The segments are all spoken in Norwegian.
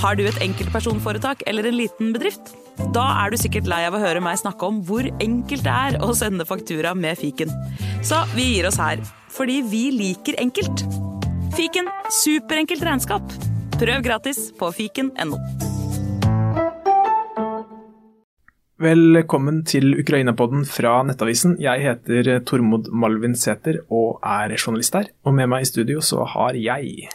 Har du et enkeltpersonforetak eller en liten bedrift? Da er du sikkert lei av å høre meg snakke om hvor enkelt det er å sende faktura med fiken. Så vi gir oss her, fordi vi liker enkelt. Fiken superenkelt regnskap. Prøv gratis på fiken.no. Velkommen til Ukraina-podden fra Nettavisen. Jeg heter Tormod Malvin Sæther og er journalist her. Og med meg i studio så har jeg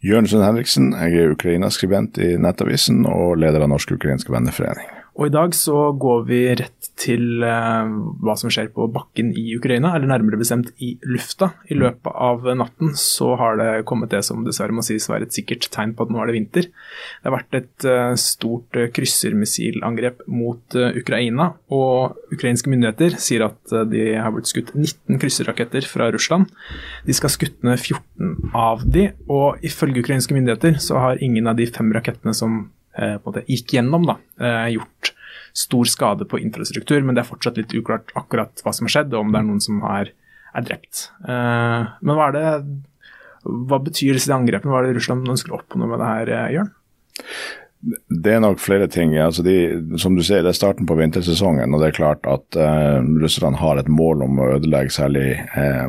Jørgensen Henriksen, jeg er Ukraina-skribent i Nettavisen og leder av Norsk ukrainsk venneforening. Og i dag så går vi rett til uh, hva som skjer på bakken i Ukraina, eller nærmere bestemt i lufta. I løpet av natten så har det kommet det som dessverre må sies være et sikkert tegn på at nå er det vinter. Det har vært et uh, stort uh, kryssermissilangrep mot Ukraina, og ukrainske myndigheter sier at de har blitt skutt 19 krysserraketter fra Russland. De skal ha skutt ned 14 av de, og ifølge ukrainske myndigheter så har ingen av de fem rakettene som Eh, måte gikk gjennom, da, eh, gjort stor skade på infrastruktur. Men det er fortsatt litt uklart akkurat hva som har skjedd, og om det er noen som er, er drept. Eh, men hva det hva betyr disse angrepene? Hva er det Russland ønsker å oppnå med det her, Jørn? Det er nok flere ting. Altså de, som du sier, Det er starten på vintersesongen. og det er klart at eh, Russerne har et mål om å ødelegge særlig eh,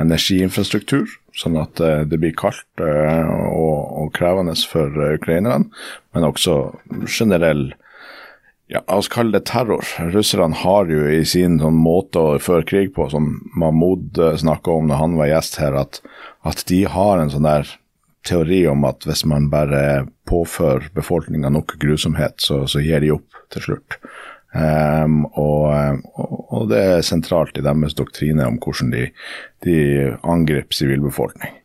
energiinfrastruktur sånn at eh, det blir kaldt eh, og, og krevende for eh, ukrainerne, men også generell ja, la oss kalle det terror. Russerne har jo i sin sånn måte å føre krig på, som Mahmoud snakka om når han var gjest her, at, at, de har en sånn der teori om at hvis man bare påfører befolkninga nok grusomhet, så, så, gir de opp til slutt. Um, og, og, det er sentralt i deres doktrine om hvordan de, de angriper sivilbefolkning.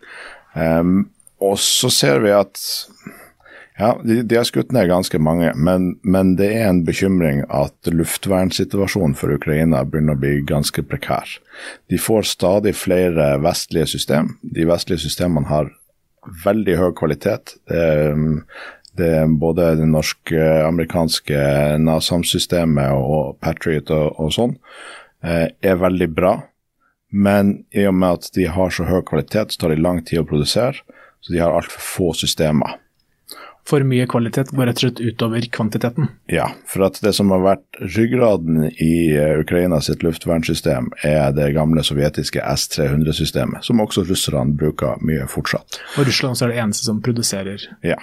Um, og så ser vi at ja, de, de, har skutt ned ganske mange, men, men, det er en bekymring at luftvernsituasjonen for Ukraina begynner å bli ganske prekær. De får stadig flere vestlige system. De vestlige systemene har veldig høy kvalitet. Det, det er både det norsk-amerikanske NASAM-systemet og Patriot og, og sånn eh, er veldig bra. Men i og med at de har så høy kvalitet, så tar de lang tid å produsere. Så de har altfor få systemer for mye kvalitet går rett og slett utover kvantiteten. Ja, for at det som har vært ryggraden i eh, Ukraina sitt luftvernsystem, er det gamle sovjetiske S-300-systemet, som også russerne bruker mye fortsatt. Og Russland er det eneste som produserer? Ja,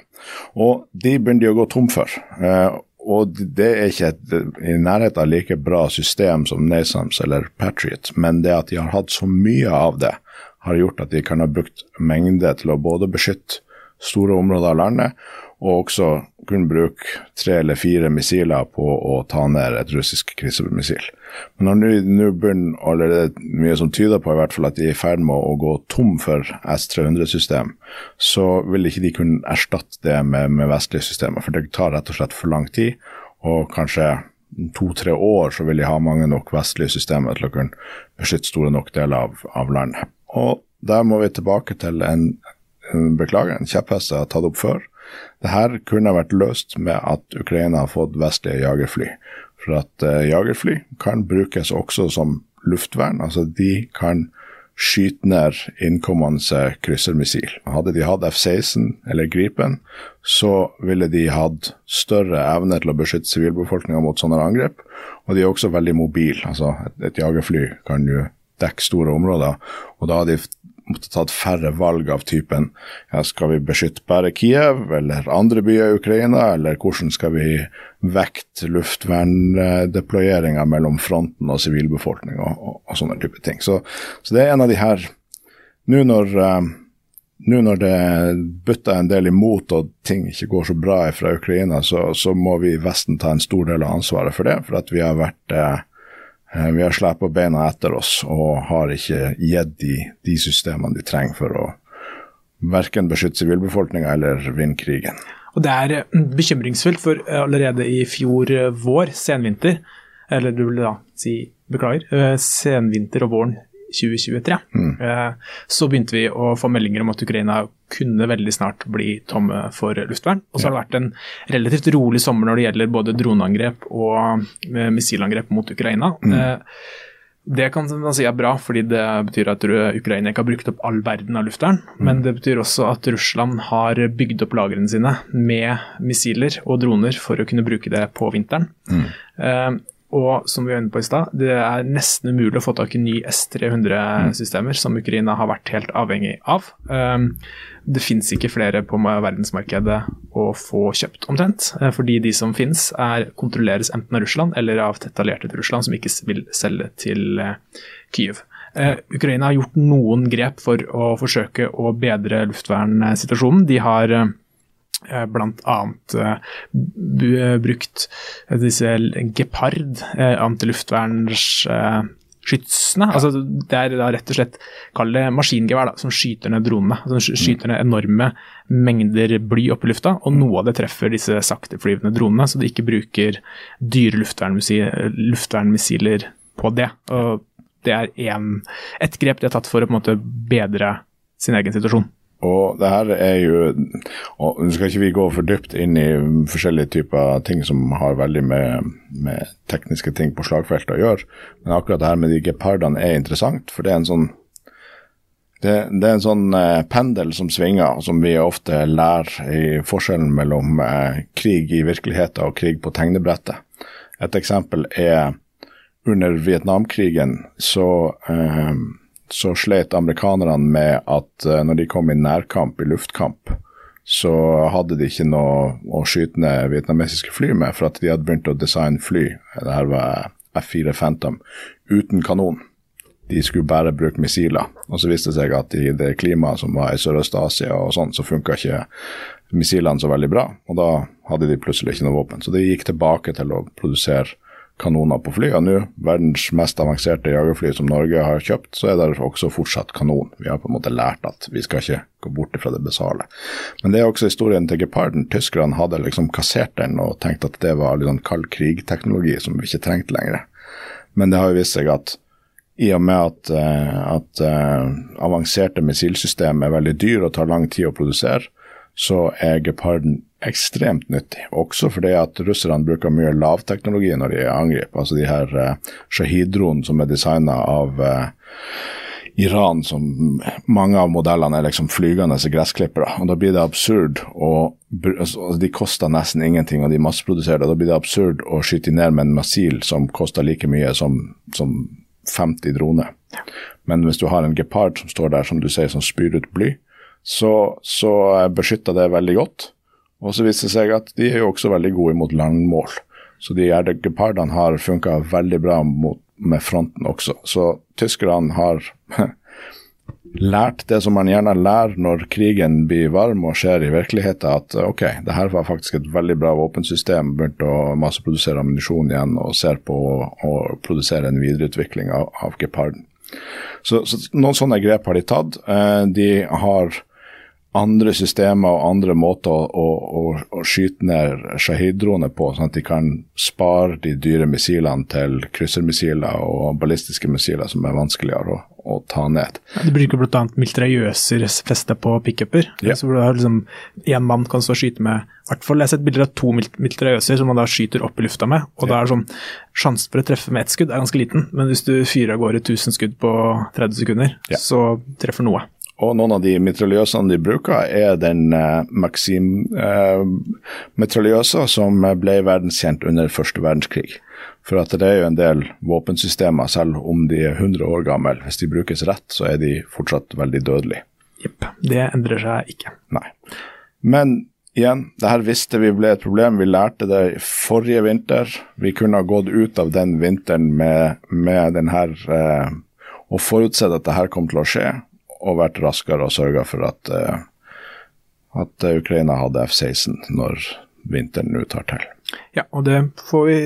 og de begynner de å gå tom for. Eh, og det er ikke et, i nærheten av like bra system som NASAMS eller Patriot, men det at de har hatt så mye av det, har gjort at de kan ha brukt mengde til å både beskytte store områder av landet, og også kunne bruke tre eller fire missiler på å ta ned et russisk krisemissil. Men nå begynner allerede mye som tyder på i hvert fall at de er i ferd med å gå tom for S-300-system, så vil ikke de kunne erstatte det med, med vestlige systemer. For det tar rett og slett for lang tid, og kanskje to-tre år så vil de ha mange nok vestlige systemer til å kunne beskytte store nok deler av, av landet. Og der må vi tilbake til en, beklager, en kjepphest jeg har tatt opp før dette kunne vært løst med at Ukraina har fått vestlige jagerfly. For at uh, jagerfly kan brukes også som luftvern. Altså de kan skyte ned innkommende kryssermissil. Hadde de hatt F-16 eller Gripen, så ville de hatt større evne til å beskytte sivilbefolkninga mot sånne angrep. Og de er også veldig mobile. Altså et, et jagerfly kan jo dekke store områder, og da har de måtte tatt færre valg av typen ja, skal vi beskytte bare Kiev eller andre byer i Ukraina, eller hvordan skal vi vekte luftverndeployeringa mellom fronten og sivilbefolkninga og, og, og, sånne type ting. Så, så, det er en av de her Nå når, uh, nå når det butter en del imot og ting ikke går så bra fra Ukraina, så, så må vi i Vesten ta en stor del av ansvaret for det. For at vi har vært Eh, vi har slepa beina etter oss og har ikke gitt de, de systemene de trenger for å verken beskytte sivilbefolkninga eller vinne krigen. Og Det er eh, bekymringsfullt, for allerede i fjor eh, vår, senvinter, eller du vil da si beklager, senvinter og våren 2023, mm. Eh, så begynte vi å få meldinger om at Ukraina kunne veldig snart bli tomme for luftvern. Og så har det vært en relativt rolig sommer når det gjelder både droneangrep og eh, missilangrep mot Ukraina. Mm. Eh, Det kan man si er bra, fordi det betyr at Ukraina ikke har brukt opp all verden av luftvern. Mm. Men det betyr også at Russland har bygd opp lagrene sine med missiler og droner for å kunne bruke det på vinteren. Mm. Og som vi var inne på i stad, det er nesten umulig å få tak i ny S300-systemer, som Ukraina har vært helt avhengig av. Um, det finnes ikke flere på verdensmarkedet å få kjøpt, omtrent. Eh, fordi de som finnes, er, kontrolleres enten av Russland eller av tett allierte til Russland, som ikke vil selge til uh, Kyiv. Uh, Ukraina har gjort noen grep for å forsøke å bedre luftvernsituasjonen. De har Eh, bl.a. Uh, brukt disse Gepard uh, antiluftvernsskytsene. Uh, altså, det er da rett og slett kall det maskingevær da, som skyter ned dronene. Som skyter ned enorme mengder bly opp i lufta, og noe av det treffer disse sakteflyvende dronene, så de ikke bruker dyre luftvernmissiler på det. Og det er en, et grep de har tatt for å på en måte bedre sin egen situasjon. Og det her er jo og Nå skal ikke vi gå for dypt inn i forskjellige typer ting som har veldig med, med tekniske ting på slagfeltet å gjøre, men akkurat det her med de gepardene er interessant. For det er en sånn det, det er en sånn eh, pendel som svinger, som vi ofte lærer i forskjellen mellom eh, krig i virkeligheten og krig på tegnebrettet. Et eksempel er under Vietnamkrigen så eh, så slet amerikanerne med at uh, når de kom i nærkamp, i luftkamp, så hadde de ikke noe å skyte ned vietnamesiske fly med, for at de hadde begynt å designe fly, det her var F4 Phantom, uten kanon. De skulle bare bruke missiler. Og så viste det seg at i det klimaet som var i Sørøst-Asia og sånn, så funka ikke missilene så veldig bra. Og da hadde de plutselig ikke noe våpen. Så de gikk tilbake til å produsere kanoner på flyene nå. Verdens mest avanserte jagerfly som Norge har kjøpt, så er det også fortsatt kanon. Vi har på en måte lært at vi skal ikke gå bort fra det basale. Men det er også historien til Geparden. Tyskerne hadde liksom kassert den og tenkt at det var litt sånn kald krig-teknologi som vi ikke trengte lenger. Men det har jo vist seg at i og med at, uh, at uh, avanserte missilsystem er veldig dyre og tar lang tid å produsere, så er Geparden ekstremt nyttig. Også fordi at russerne bruker mye lavteknologi når de angriper. Altså de her uh, Shahid-dronene som er designa av uh, Iran, som mange av modellene er liksom flygende gressklippere. Og da blir det absurd å altså De koster nesten ingenting, og de masseproduserer det. Da blir det absurd å skyte ned med en missil som koster like mye som, som 50 droner. Men hvis du har en gepard som står der, som du sier, som spyr ut bly, så, så beskytter det veldig godt. Og så viser det seg at de er jo også veldig gode mot landmål. Så de gepardene har funka veldig bra mot, med fronten også. Så tyskerne har lært det som man gjerne lærer når krigen blir varm og skjer i virkeligheten, at ok, det her var faktisk et veldig bra våpensystem, begynte å masseprodusere ammunisjon igjen og ser på å produsere en videreutvikling av, av geparden. Så, så, noen sånne grep har de tatt. Eh, de har andre systemer og andre måter å, å, å skyte ned Shahid-droner på, sånn at de kan spare de dyre missilene til kryssermissiler og ballistiske missiler som er vanskeligere å, å ta ned. Ja, de bruker bl.a. militærjøser feste på pickuper. Ja. Så hvor liksom én mann kan stå og skyte med hvert fall, Jeg har sett bilder av to militærjøser som man da skyter opp i lufta med. og ja. da er sånn, Sjansen for å treffe med ett skudd er ganske liten, men hvis du fyrer av gårde 1000 skudd på 30 sekunder, så treffer noe. Og noen av de mitraljøsene de bruker, er den uh, Maxim-mitraljøsa uh, som ble verdenskjent under første verdenskrig. For at det er jo en del våpensystemer, selv om de er 100 år gamle. Hvis de brukes rett, så er de fortsatt veldig dødelige. Jepp. Det endrer seg ikke. Nei. Men igjen, det her visste vi ble et problem. Vi lærte det forrige vinter. Vi kunne ha gått ut av den vinteren med, med den her uh, og forutsett at det her kom til å skje og vært raskere og sørga for at, uh, at Ukraina hadde F-16 når vinteren nå tar til. Ja, og det får vi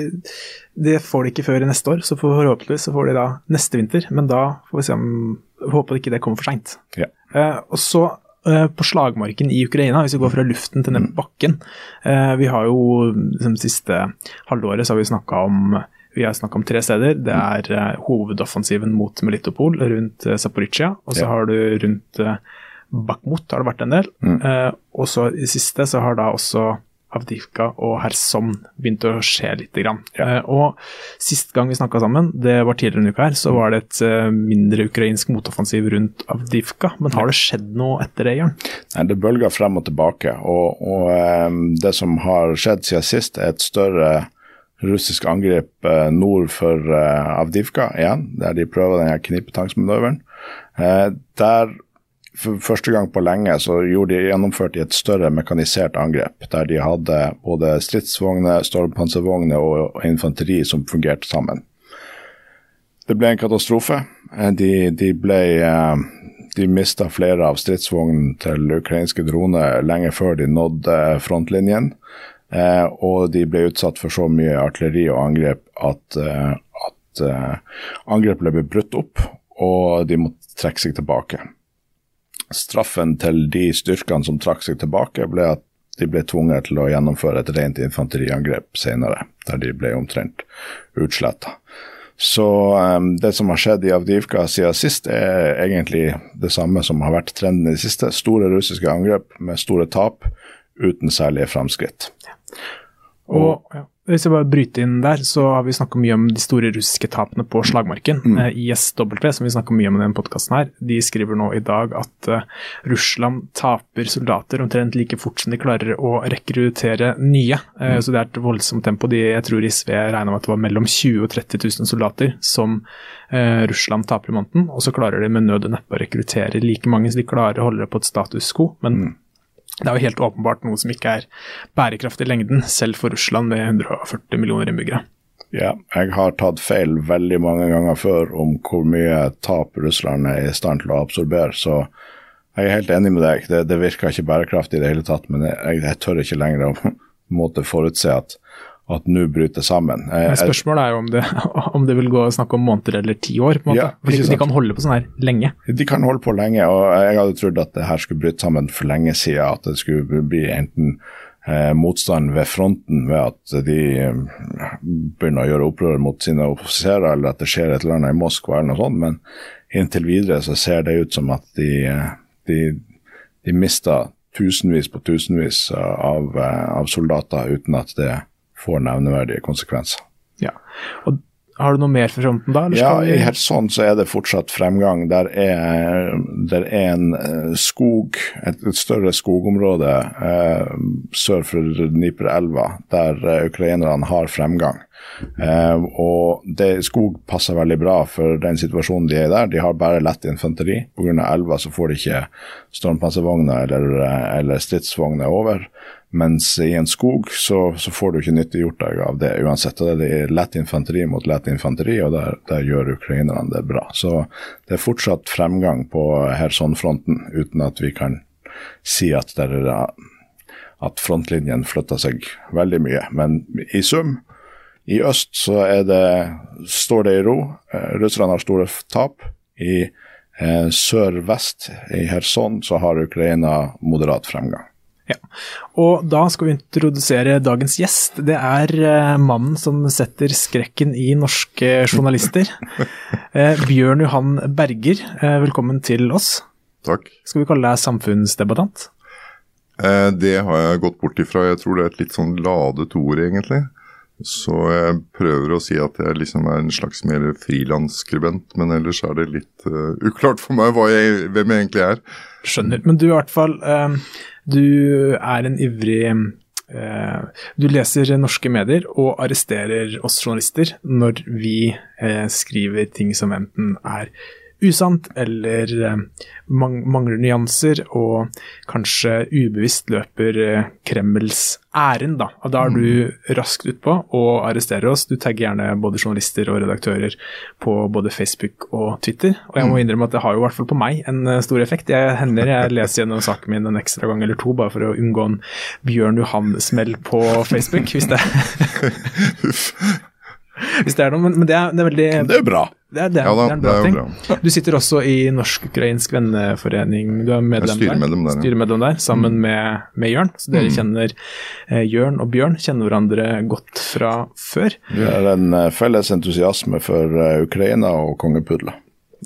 Det får de ikke før i neste år, så forhåpentligvis så får de da neste vinter. Men da får vi se om Håper ikke det kommer for seint. Ja. Uh, og så uh, på slagmarken i Ukraina, hvis vi går fra luften til ned på bakken Vi har jo liksom, siste halvåret så har vi snakka om vi har snakka om tre steder. Det er uh, hovedoffensiven mot Melitopol rundt uh, Zaporizjzja. Og så ja. har du rundt uh, Bakhmut har det vært en del. Mm. og så i siste så har da også Avdivka og Kherson begynte å skje litt. Grann. Ja. Eh, og Sist gang vi snakka sammen, det var tidligere en uke her, så var det et uh, mindre ukrainsk motoffensiv rundt Avdivka. Men har det skjedd noe etter det, Jørn? Nei, Det bølger frem og tilbake. Og, og um, det som har skjedd siden sist, er et større russisk angrep uh, nord for uh, Avdivka igjen, der de prøver denne knipetangsmanøveren. der for første gang på lenge så de, gjennomførte de et større mekanisert angrep, der de hadde både stridsvogner, stormpanservogner og infanteri som fungerte sammen. Det ble en katastrofe. Eh, de, de, ble, eh, de mista flere av stridsvognene til ukrainske droner lenge før de nådde frontlinjen. Eh, og de ble utsatt for så mye artilleri og angrep at, at angrepet ble brutt opp, og de måtte trekke seg tilbake. Straffen til de styrkene som trakk seg tilbake, ble at de ble tvunget til å gjennomføre et rent infanteriangrep senere, der de ble omtrent utsletta. Så um, det som har skjedd i Avdivka siden sist, er egentlig det samme som har vært trenden i det siste. Store russiske angrep med store tap, uten særlige framskritt. Og, ja. Hvis jeg bare bryter inn der, så har vi snakka mye om de store russiske tapene på slagmarken. Mm. Eh, ISW, som vi snakker mye om i denne podkasten her, de skriver nå i dag at uh, Russland taper soldater omtrent like fort som de klarer å rekruttere nye. Uh, mm. Så det er et voldsomt tempo. De, jeg tror SV regna med at det var mellom 20 og 30 000 soldater som uh, Russland taper i måneden. Og så klarer de med nød og neppe å rekruttere like mange, så de klarer å holde det på et status quo. men mm det er jo helt åpenbart noe som ikke er bærekraftig i lengden, selv for Russland med 140 millioner innbyggere. Ja, jeg har tatt feil veldig mange ganger før om hvor mye tap Russland er i stand til å absorbere, så jeg er helt enig med deg. Det, det virker ikke bærekraftig i det hele tatt, men jeg, jeg tør ikke lenger å måtte forutse at at nå bryter sammen. Men spørsmålet er jo om det, om det vil gå å snakke om måneder eller ti år. på en måte. Ja, Fordi de kan holde på sånn her lenge. De kan holde på lenge, og jeg hadde trodd at det her skulle bryte sammen for lenge siden. At det skulle bli enten eh, motstand ved fronten ved at de eh, begynner å gjøre opprør mot sine offiserer, eller at det skjer et eller annet i Moskva eller noe sånt. Men inntil videre så ser det ut som at de, eh, de, de mister tusenvis på tusenvis av, eh, av soldater uten at det får nevneverdige konsekvenser. Ja, og har du noe mer for fronten da? ja, i Kherson så er det fortsatt fremgang. Der er, der er en uh, skog, et, et, større skogområde eh, sør for Dniperelva, der uh, ukrainerne har fremgang. og det, Skog passer veldig bra for den situasjonen de er i der. De har bare lett infanteri. Pga. elva så får de ikke stormpanservogner eller, eller stridsvogner over. Mens i en skog så, så får du ikke nyttiggjort deg av det uansett. Det er lett infanteri mot lett infanteri, og der, der gjør ukrainerne det bra. Så det er fortsatt fremgang på Kherson-fronten, uten at vi kan si at, der, at frontlinjen flytter seg veldig mye. Men i sum, i øst så det, står det i ro. Eh, russerne har store tap. I eh, sør-vest, i Kherson, så har Ukraina moderat fremgang. Ja. Og da skal vi introdusere dagens gjest. Det er uh, mannen som setter skrekken i norske journalister. uh, Bjørn Johan Berger, uh, velkommen til oss. Takk. Skal vi kalle deg samfunnsdebattant? det har jeg gått bort ifra. Jeg tror det er et litt sånn ladet ord, egentlig. Så jeg prøver å si at jeg liksom er en slags mer frilansskribent, men ellers er det litt uklart for meg jeg, hvem jeg egentlig er. Skjønner. Men du i hvert fall du er en ivrig uh, du leser norske medier og arresterer oss journalister når vi skriver ting som enten er usant eller eh, mangler nyanser og kanskje ubevisst løper eh, Kremls ærend. Da. Og da er du mm. raskt utpå og arresterer oss. Du tagger gjerne både journalister og redaktører på både Facebook og Twitter. Og jeg må mm. innrømme at det har jo i hvert fall på meg en eh, stor effekt. Jeg hender jeg leser gjennom saken min en ekstra gang eller to bare for å unngå en Bjørn Johan-smell på Facebook, hvis det Hvis det er noe, men, men det, er, det, er, veldig Det er bra. Det er, det er, ja, da, det er en bra ting. Bra. Du sitter også i Norsk-ukrainsk venneforening. Du er medlem styremedlem der, styremedlem der sammen mm. med, med, Jørn. Så dere mm. kjenner eh, Jørn og Bjørn kjenner hverandre godt fra før. Vi har en uh, felles entusiasme for uh, Ukraina og kongepudler.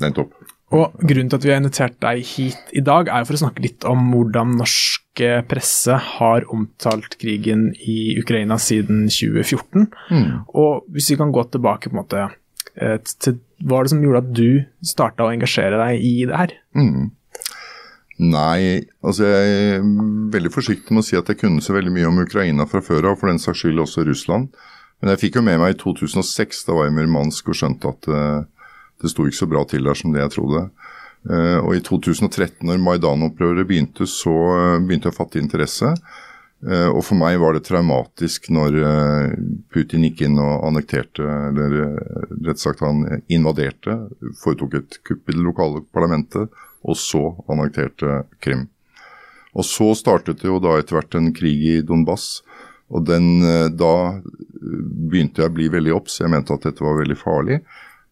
Nettopp. Og Grunnen til at vi har invitert deg hit i dag, er for å snakke litt om hvordan norsk presse har omtalt krigen i Ukraina siden 2014. Og hvis vi kan gå tilbake på en måte eh, til hva var det som gjorde at du starta å engasjere deg i det her? Nei, altså jeg er veldig forsiktig med å si at jeg kunne så veldig mye om Ukraina fra før av, for den saks skyld også Russland. Men jeg fikk jo med meg i 2006, da var jeg i Murmansk og skjønte at uh, det sto ikke så bra til der som det jeg trodde. Uh, og i 2013, når Maidan-opprøret begynte, så uh, begynte jeg å fatte interesse. og for meg var det traumatisk når Putin gikk inn og annekterte, eller rett sagt han invaderte, foretok et kupp i det lokale parlamentet og så annekterte Krim. Og så startet det jo da etter hvert en krig i Donbass. Og den, eh, da begynte jeg å bli veldig obs. Jeg mente at dette var veldig farlig.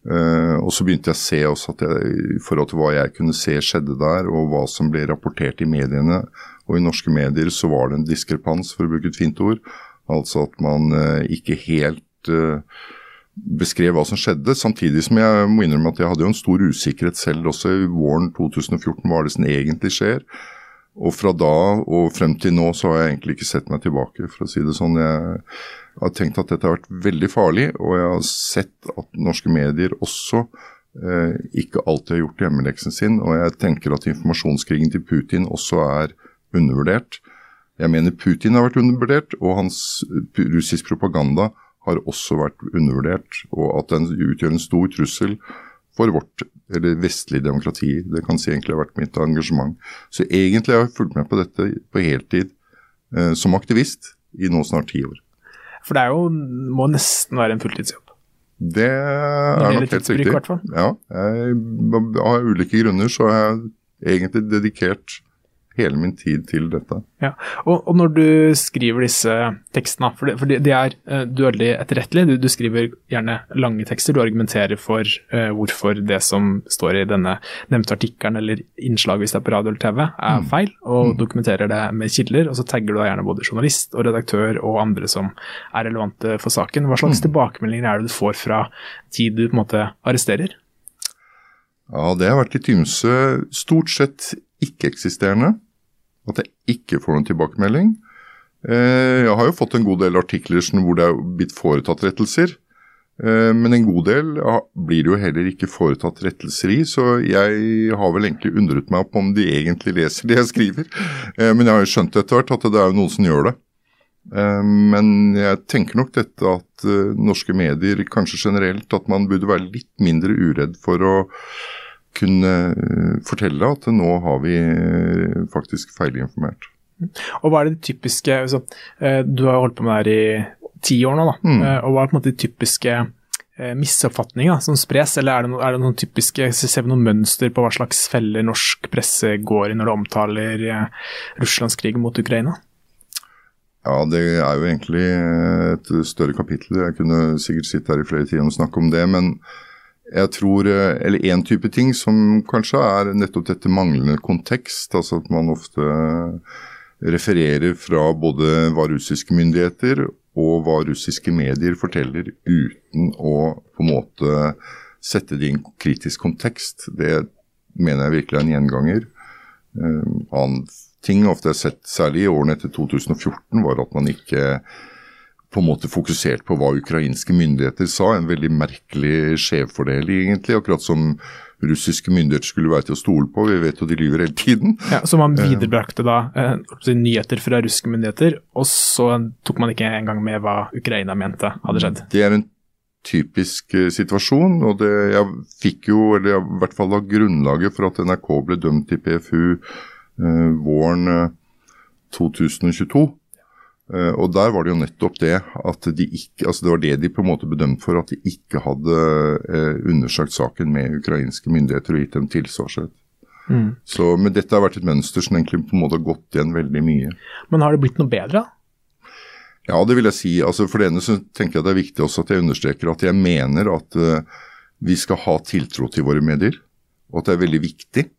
Uh, og så begynte jeg å se også at jeg, i forhold til hva jeg kunne se skjedde der, og hva som ble rapportert i mediene og i norske medier, så var det en diskrepans, for å bruke et fint ord. Altså at man uh, ikke helt uh, beskrev hva som skjedde, samtidig som jeg må innrømme at jeg hadde jo en stor usikkerhet selv også i våren 2014, hva det som egentlig skjer? Og fra da og frem til nå så har jeg egentlig ikke sett meg tilbake, for å si det sånn. Jeg har tenkt at dette har vært veldig farlig, og jeg har sett at norske medier også eh, ikke alltid har gjort hjemmeleksen sin. Og jeg tenker at informasjonskrigen til Putin også er undervurdert. Jeg mener Putin har vært undervurdert, og hans russisk propaganda har også vært undervurdert, og at den utgjør en stor trussel for vårt, eller vestlige demokrati. Det kan si egentlig har vært mitt engasjement. Så egentlig har jeg fulgt med på dette på heltid eh, som aktivist i nå snart ti år. For det er jo, må nesten være en fulltidsjobb? Det er nok helt riktig. Ja, jeg, av ulike grunner så har jeg egentlig dedikert hele min tid til dette. Ja, og, og når du skriver disse tekstene, for, det, for de, de er uh, du er veldig etterrettelig, du, du, skriver gjerne lange tekster, du argumenterer for uh, hvorfor det som står i denne nevnte artikkelen eller innslaget hvis det er på radio eller TV, er mm. feil, og mm. dokumenterer det med kilder. Og så tagger du da gjerne både journalist og redaktør og andre som er relevante for saken. Hva slags mm. tilbakemeldinger er det du får fra tid du på en måte arresterer? Ja, det har vært i Tymse Stort sett ikke-eksisterende. At jeg ikke får noen tilbakemelding. Eh, jeg har jo fått en god del artikler hvor det er blitt foretatt rettelser. Eh, men en god del blir det jo heller ikke foretatt rettelser i, så jeg har vel egentlig undret meg på om de egentlig leser det jeg skriver. Eh, men jeg har jo skjønt etter hvert at det er jo noen som gjør det. Men jeg tenker nok dette at norske medier, kanskje generelt, at man burde være litt mindre uredd for å kunne eh, fortelle at nå har vi eh, faktisk feilinformert. Og hva er det typiske altså, eh, Du har holdt på med det her i ti år nå, da. Mm. Og hva er på en måte de typiske misoppfatninger som spres, eller er det, noen, er det noen typiske Ser vi noen mønster på hva slags feller norsk presse går i når det omtaler Russlands krig mot Ukraina? Ja, det er jo egentlig et større kapittel. Jeg kunne sikkert sitte her i flere timer og snakke om det. men jeg tror, eh, eller Én type ting som kanskje er nettopp dette manglende kontekst. altså At man ofte refererer fra både hva russiske myndigheter og hva russiske medier forteller, uten å på en måte sette det i en kritisk kontekst. Det mener jeg virkelig er en gjenganger. Uh, annen ting ofte jeg har sett, særlig i årene etter 2014, var at man ikke på en måte fokusert på hva ukrainske myndigheter sa. En veldig merkelig skjevfordeling, egentlig. Akkurat som russiske myndigheter skulle være til å stole på. Vi vet jo de lyver hele tiden. Ja, Så man eh. viderebrakte da eh, nyheter fra russiske myndigheter, og så tok man ikke engang med hva Ukraina mente hadde skjedd? Det er en typisk uh, situasjon, og det, jeg fikk jo, eller jeg, i hvert fall la grunnlaget for at NRK ble dømt i PFU eh, våren uh, 2022 Uh, og der var det jo nettopp det at de ikke altså Det var det de på en måte bedømte for, at de ikke hadde uh, undersøkt saken med ukrainske myndigheter og gitt dem tilsvarsrett. Mm. Så, men dette har vært et mønster som egentlig på en måte har gått igjen veldig mye. Men har det blitt noe bedre? Ja, det vil jeg si. Altså For det ene så tenker jeg det er viktig også at jeg understreker at jeg mener at uh, vi skal ha tiltro til våre medier, og at det er veldig viktig.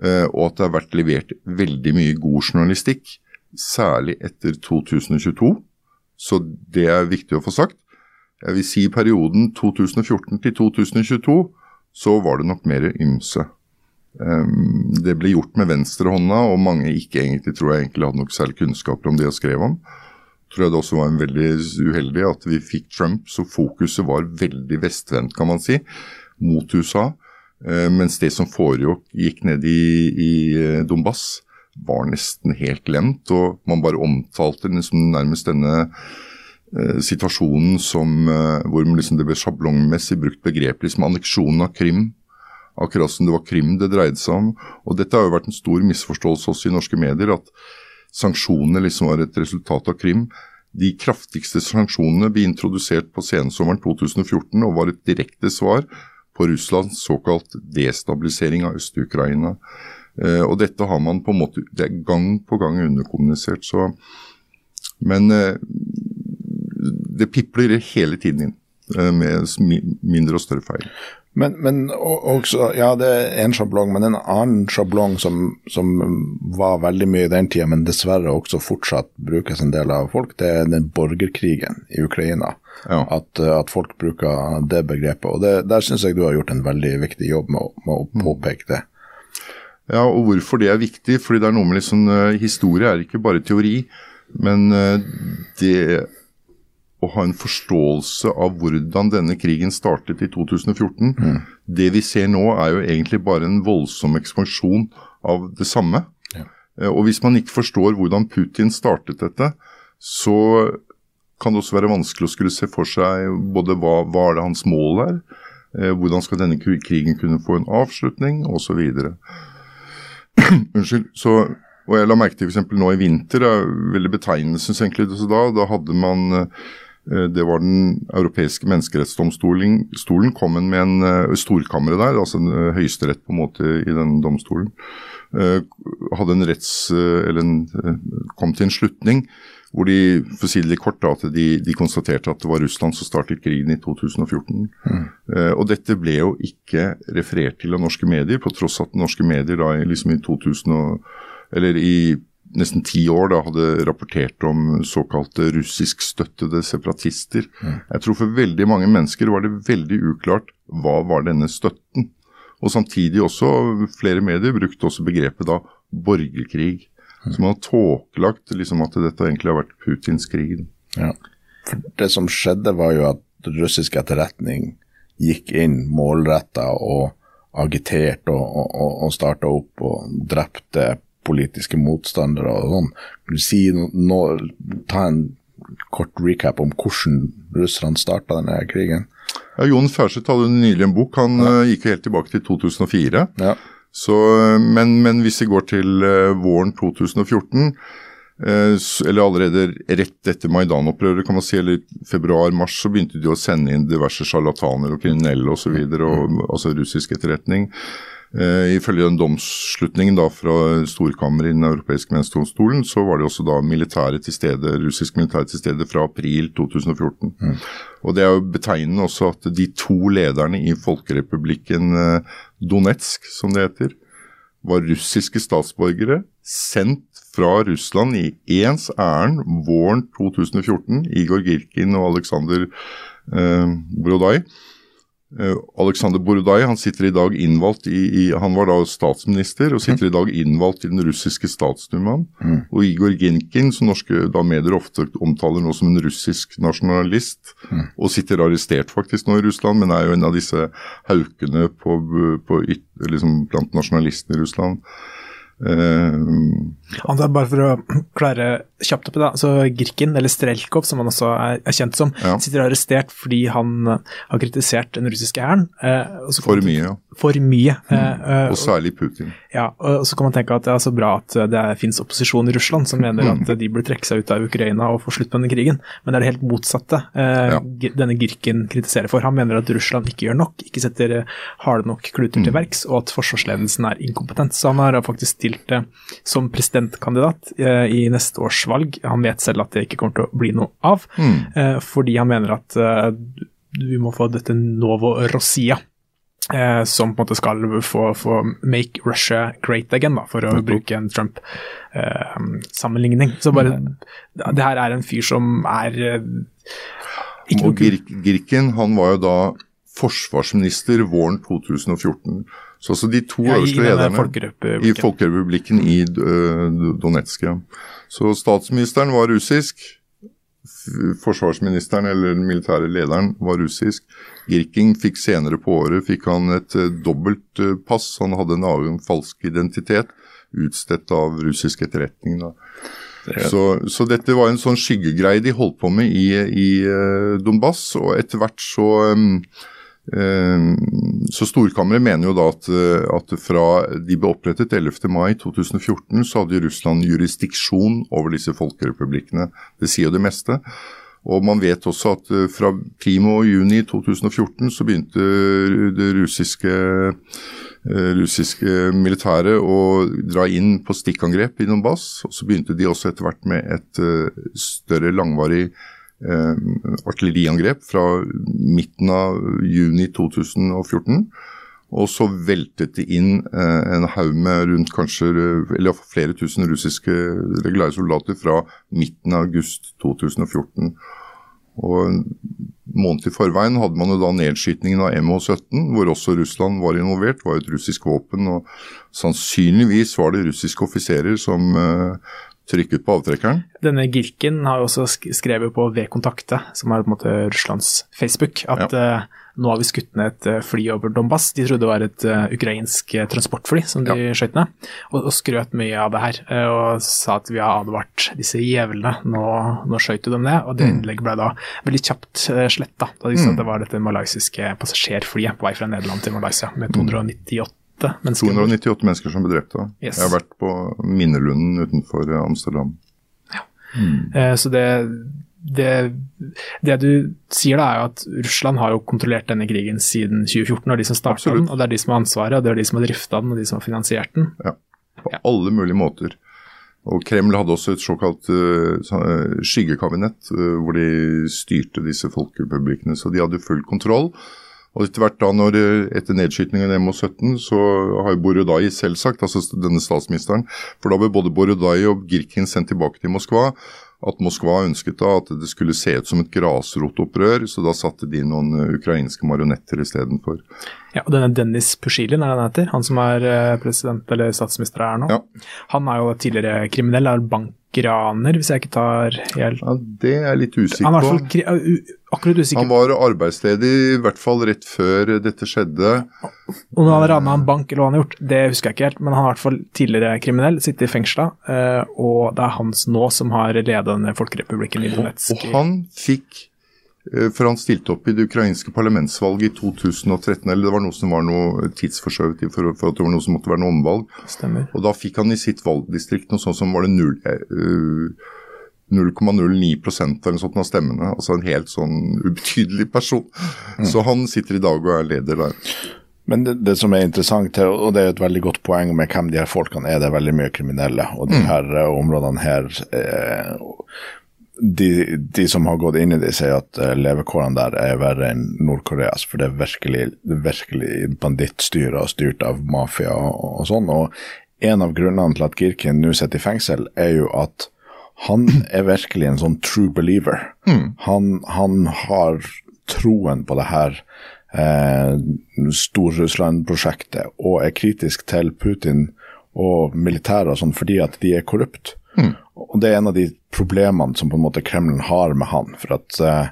og at det har vært levert veldig mye god journalistikk særlig etter 2022. Så det er viktig å få sagt. Jeg vil si i perioden 2014 til 2022 så var det nok mer ymse. Um, det ble gjort med venstrehånda, og mange ikke egentlig tror jeg egentlig hadde nok særlig kunnskaper om det jeg skrev om. Tror jeg det også var en veldig uheldig at vi fikk Trump, så fokuset var veldig vestvendt, kan man si, mot USA. Uh, mens det som foregikk nede i, i uh, Donbass, var nesten helt glemt. Og man bare omtalte liksom nærmest denne uh, situasjonen som, hvor liksom det ble sjablongmessig brukt begrep liksom anneksjonen av Krim akkurat som det var Krim det dreide seg om. Og Dette har jo vært en stor misforståelse også i norske medier, at sanksjonene liksom var et resultat av Krim. De kraftigste sanksjonene ble introdusert på sensommeren 2014 og var et direkte svar på Russlands såkalt destabilisering av Øst-Ukraina. Eh, og dette har man på en måte det er gang på gang underkommunisert. Så, men eh, det pipler hele tiden inn eh, med mindre og større feil. Men, men også, ja det er en sjablong, men en annen sjablong som, som, var veldig mye i den tida, men dessverre også fortsatt brukes en del av folk, det er den borgerkrigen i Ukraina. Ja. At, at, folk bruker det begrepet. og det, Der syns jeg du har gjort en veldig viktig jobb med, med å mm. påpeke det. Ja, og hvorfor det er viktig? Fordi det er noe med liksom, uh, Historie er ikke bare teori, men uh, det å ha en forståelse av hvordan denne krigen startet i 2014. Mm. Det vi ser nå er jo egentlig bare en voldsom ekspansjon av det samme. Ja. Eh, og hvis man ikke forstår hvordan Putin startet dette, så kan det også være vanskelig å skulle se for seg både hva, hva er det hans mål er, eh, hvordan skal denne krigen kunne få en avslutning, osv. Unnskyld. Så, og jeg la merke til f.eks. nå i vinter, er veldig egentlig da, da hadde man eh, Eh, det var Den europeiske menneskerettsdomstolen kom med en uh, storkammeret der, altså en uh, høyesterett på en måte i den domstolen. Hadde en retts, eller en, kom til en slutning hvor de for å si det litt kort da, at de, de, konstaterte at det var Russland som startet krigen i 2014. Mm. og dette ble jo ikke referert til av norske medier, på tross at norske medier da liksom i 2000 og, eller i nesten ti år da hadde rapportert om såkalte russiskstøttede separatister. Mm. Jeg tror for veldig mange mennesker var det veldig uklart hva var denne støtten. Og samtidig også, flere medier brukte også begrepet da borgerkrig. Mm. Så man har tåkelagt liksom at dette egentlig har vært Putins krig. Ja. For det som skjedde var jo at russisk etterretning gikk inn målretta og agiterte og, og, og starta opp og drepte politiske motstandere og sånn. Kan du si no, ta en kort recap om hvordan russerne starta denne krigen? Ja, Jon Færseth hadde nylig en bok. Han ja. uh, gikk helt tilbake til 2004. Ja. Så, men, men, hvis vi går til uh, våren 2014, uh, eller allerede rett etter Maidan-opprøret, kan man si, eller februar-mars, så begynte de å sende inn diverse sjarlataner og kriminelle osv., mm. altså russisk etterretning. Uh, ifølge den domsslutningen da fra storkammeret i Den europeiske menneskedomstolen, så var det også da militære til stede, russisk militære til stede fra april 2014. Mm. Og Det er jo betegnende også at de to lederne i folkerepublikken uh, Donetsk, som det heter, var russiske statsborgere sendt fra Russland i ens ærend våren 2014. Igor Girkin og Aleksandr eh, Brodaj. Eh, Alexander Borodaj han sitter i dag innvalgt i, i, Han var da statsminister og sitter mm. i dag innvalgt i den russiske statsdumaen. Mm. Og Igor Ginkin, som norske da medier ofte omtaler nå som en russisk nasjonalist, mm. og sitter arrestert faktisk nå i Russland, men er jo en av disse haukene på, på, liksom blant nasjonalistene i Russland. Uh, bare for å klare kjapt oppi, da. så Girkin, eller Strelkov som han også er, er kjent som, ja. sitter arrestert fordi han har kritisert den russiske hæren. Eh, for mye, ja. For mye. Mm. Uh, og særlig Putin. Ja, og så kan man tenke at det er så bra at det finnes opposisjon i Russland som mener mm. at de burde trekke seg ut av Ukraina og få slutt på denne krigen, men det er det helt motsatte ja. denne Girkin kritiserer for. Han mener at Russland ikke gjør nok, ikke setter harde nok kluter mm. til verks, og at forsvarsledelsen er inkompetent. Så han har faktisk stilte som presidentkandidat eh, i neste års valg. Han vet selv at det ikke kommer til å bli noe av, mm. Eh, fordi han mener at eh, vi må få dette Novo Rossia. Eh, som på en måte skal få, få, make Russia great again, da, for å mm. bruke en Trump-sammenligning. Eh, så bare mm. Det her er en fyr som er eh, Og Girken han var jo da forsvarsminister våren 2014. Så altså de to Ja, øverste lederne i Folkerepublikken i øh, Donetsk. Ja. Så statsministeren var russisk. Forsvarsministeren eller den militære lederen var russisk. Girking fikk senere på året fikk han et uh, dobbelt eh, pass. Han hadde en annen falsk identitet, utstedt av russisk etterretning. Da. Så, så dette var en sånn skyggegreie de holdt på med i, i eh, Donbass, og etter hvert så um, så Storkammeret mener jo da at, eh, at fra de ble opprettet 11. mai 2014, så hadde Russland jurisdiksjon over disse folkerepublikkene. Det sier jo det meste. Og man vet også at eh, fra primo juni 2014 så begynte det russiske, eh, russiske militæret å dra inn på stikkangrep i Donbass. Og så begynte de også etter hvert med et eh, større langvarig eh, artilleriangrep fra midten av juni 2014. Og så veltet det inn eh, en haug med rundt kanskje, eh, eller flere tusen russiske regulære soldater fra midten av august 2014. Og en måned i forveien hadde man jo da nedskytningen av MH17, hvor også Russland var involvert. Var et russisk våpen, og sannsynligvis var det russiske offiserer som trykket på avtrekkeren. Denne Girken har jo også skrevet på V-kontakte, som er på en måte Russlands Facebook, at eh, nå har vi skutt ned et eh, fly over Donbass. De trodde det var et eh, ukrainsk transportfly som de skjøt ned, og, og skrøt mye av det her. og sa at vi har advart disse jævlene, nå, nå skjøt du dem ned. Og det innlegget ble da veldig kjapt uh, sletta, da de sa at det var dette malaysiske passasjerflyet på vei fra Nederland til Malaysia med 298 mennesker. 298 mennesker som ble drept. da. Yes. Jeg har vært på Minnelunden utenfor eh, Amsterdam. Eh, Så det, det, det du sier da, er jo at Russland har jo kontrollert denne krigen siden 2014, og de som starta den, og det er de som har ansvaret, og det er de som har drifta den, og de som har finansiert den. Ja, På alle mulige måter. Og Kreml hadde også et såkalt uh, skyggekabinett, uh, hvor de styrte disse folkerepublikkene. Så de hadde full kontroll. Og etter hvert da, når, etter nedskytningen av MH17, så har jo Borodai selvsagt, altså denne statsministeren, for da ble både Borodai og Girkin sendt tilbake til Moskva, at Moskva ønsket da at det skulle se ut som et grasrotopprør, så da satte de noen eh, ukrainske marionetter istedenfor. Ja, og denne Dennis Pushilin, er det han heter? Han som er eh, president eller statsminister her nå. Ja. Han er jo tidligere kriminell, er bankraner, hvis jeg ikke tar helt Ja, Det er jeg litt usikker på. Han er i hvert fall akkurat usikker Han var arbeidsledig i hvert fall rett før dette skjedde. Om han hadde rana en bank eller hva han har gjort, det husker jeg ikke helt, men han er i hvert fall tidligere kriminell, sitter i fengsla, eh, og det er hans nå som har ledet denne folkerepublikken i Donetsk. Og han fikk eh, For han stilte opp i det ukrainske parlamentsvalget i 2013, eller det var noe som var noe tidsforskjøvet for, for at det var noe som måtte være noe omvalg. Stemmer. Og da fikk han i sitt valgdistrikt noe sånt som var det null, eh, 0,09 eller sånt av stemmene. Altså en helt sånn ubetydelig person. Så han sitter i dag og er leder der. Men det, det som er interessant her, og det er et veldig godt poeng med hvem de her folkene er, det er veldig mye kriminelle. Og de her eh, områdene her eh, de, de som har gått inn i det, sier at eh, levekårene der er verre enn Nord-Koreas. For det er virkelig, virkelig bandittstyre styrt av mafia og, og sånn. Og en av grunnene til at Girkin nå sitter i fengsel, er jo at han er virkelig en sånn true believer. Han, han har troen på det her eh, Stor-Russland-prosjektet og er kritisk til Putin og militæret og sånn fordi at de er korrupt. Og det er en av de problemene som på en måte Kreml har med han. For at eh,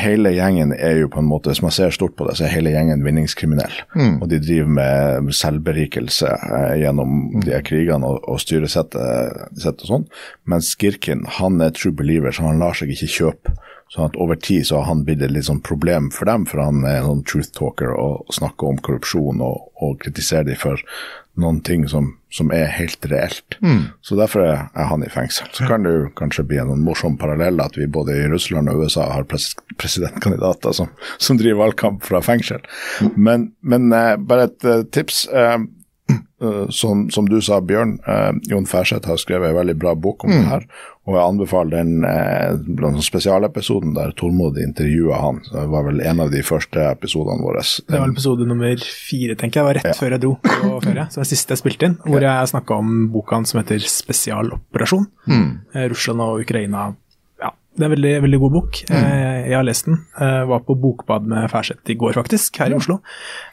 hele gjengen er jo på en måte, hvis man ser stort på det, så er hele gjengen vinningskriminell. Og de driver med selvberikelse eh, gjennom de her krigene og, og styresettet sett og sånn. Mens Girkin, han er true believer, så han lar seg ikke kjøpe. Sånn at over tid så har han blitt et litt sånn problem for dem, for han er en sånn truth talker og snakker om korrupsjon og, og kritiserer dem for noen ting som, som er helt reelt. Så derfor er, er han i fengsel. Så kan det jo kanskje bli en morsom parallell at vi både i Russland og USA har pres presidentkandidater som, som driver valgkamp fra fengsel. Men, men eh, bare et eh, tips. Eh, som, som du sa, Bjørn, eh, Jon Færseth har skrevet en veldig bra bok om det her. Og jeg anbefaler den eh, spesialepisoden der Tormod intervjua han. Det var vel en av de første episodene våre. Det var episode nummer fire, tenker jeg. Det var rett før jeg dro på ferie. Så det var siste jeg spilte inn, hvor jeg snakka om boka som heter 'Spesialoperasjon'. Mm. Russland og Ukraina ja, Det er en veldig, veldig god bok. Mm. Jeg har lest den. Jeg Var på bokbad med Færseth i går, faktisk, her i Oslo.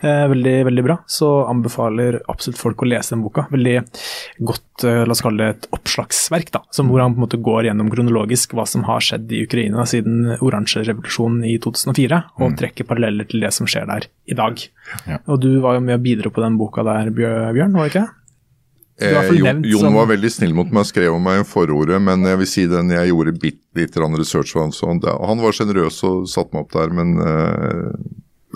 Eh, Veldig, veldig bra. Så anbefaler absolutt folk å lese den boka. Veldig godt, eh, la oss kalle det et oppslagsverk, da. Som hvor han på en måte går gjennom kronologisk hva som har skjedd i Ukraina siden oransjerevolusjonen i 2004, og trekker paralleller til det som skjer der i dag. Ja. Og du var jo med å bidra på den boka der, Bjørn, var det ikke? Du er i hvert Eh, Jon, Jon var veldig snill mot meg skrev om meg i forordet, men jeg vil si den jeg gjorde bitte litt research på. Han, han var sjenerøs og satte meg opp der, men eh,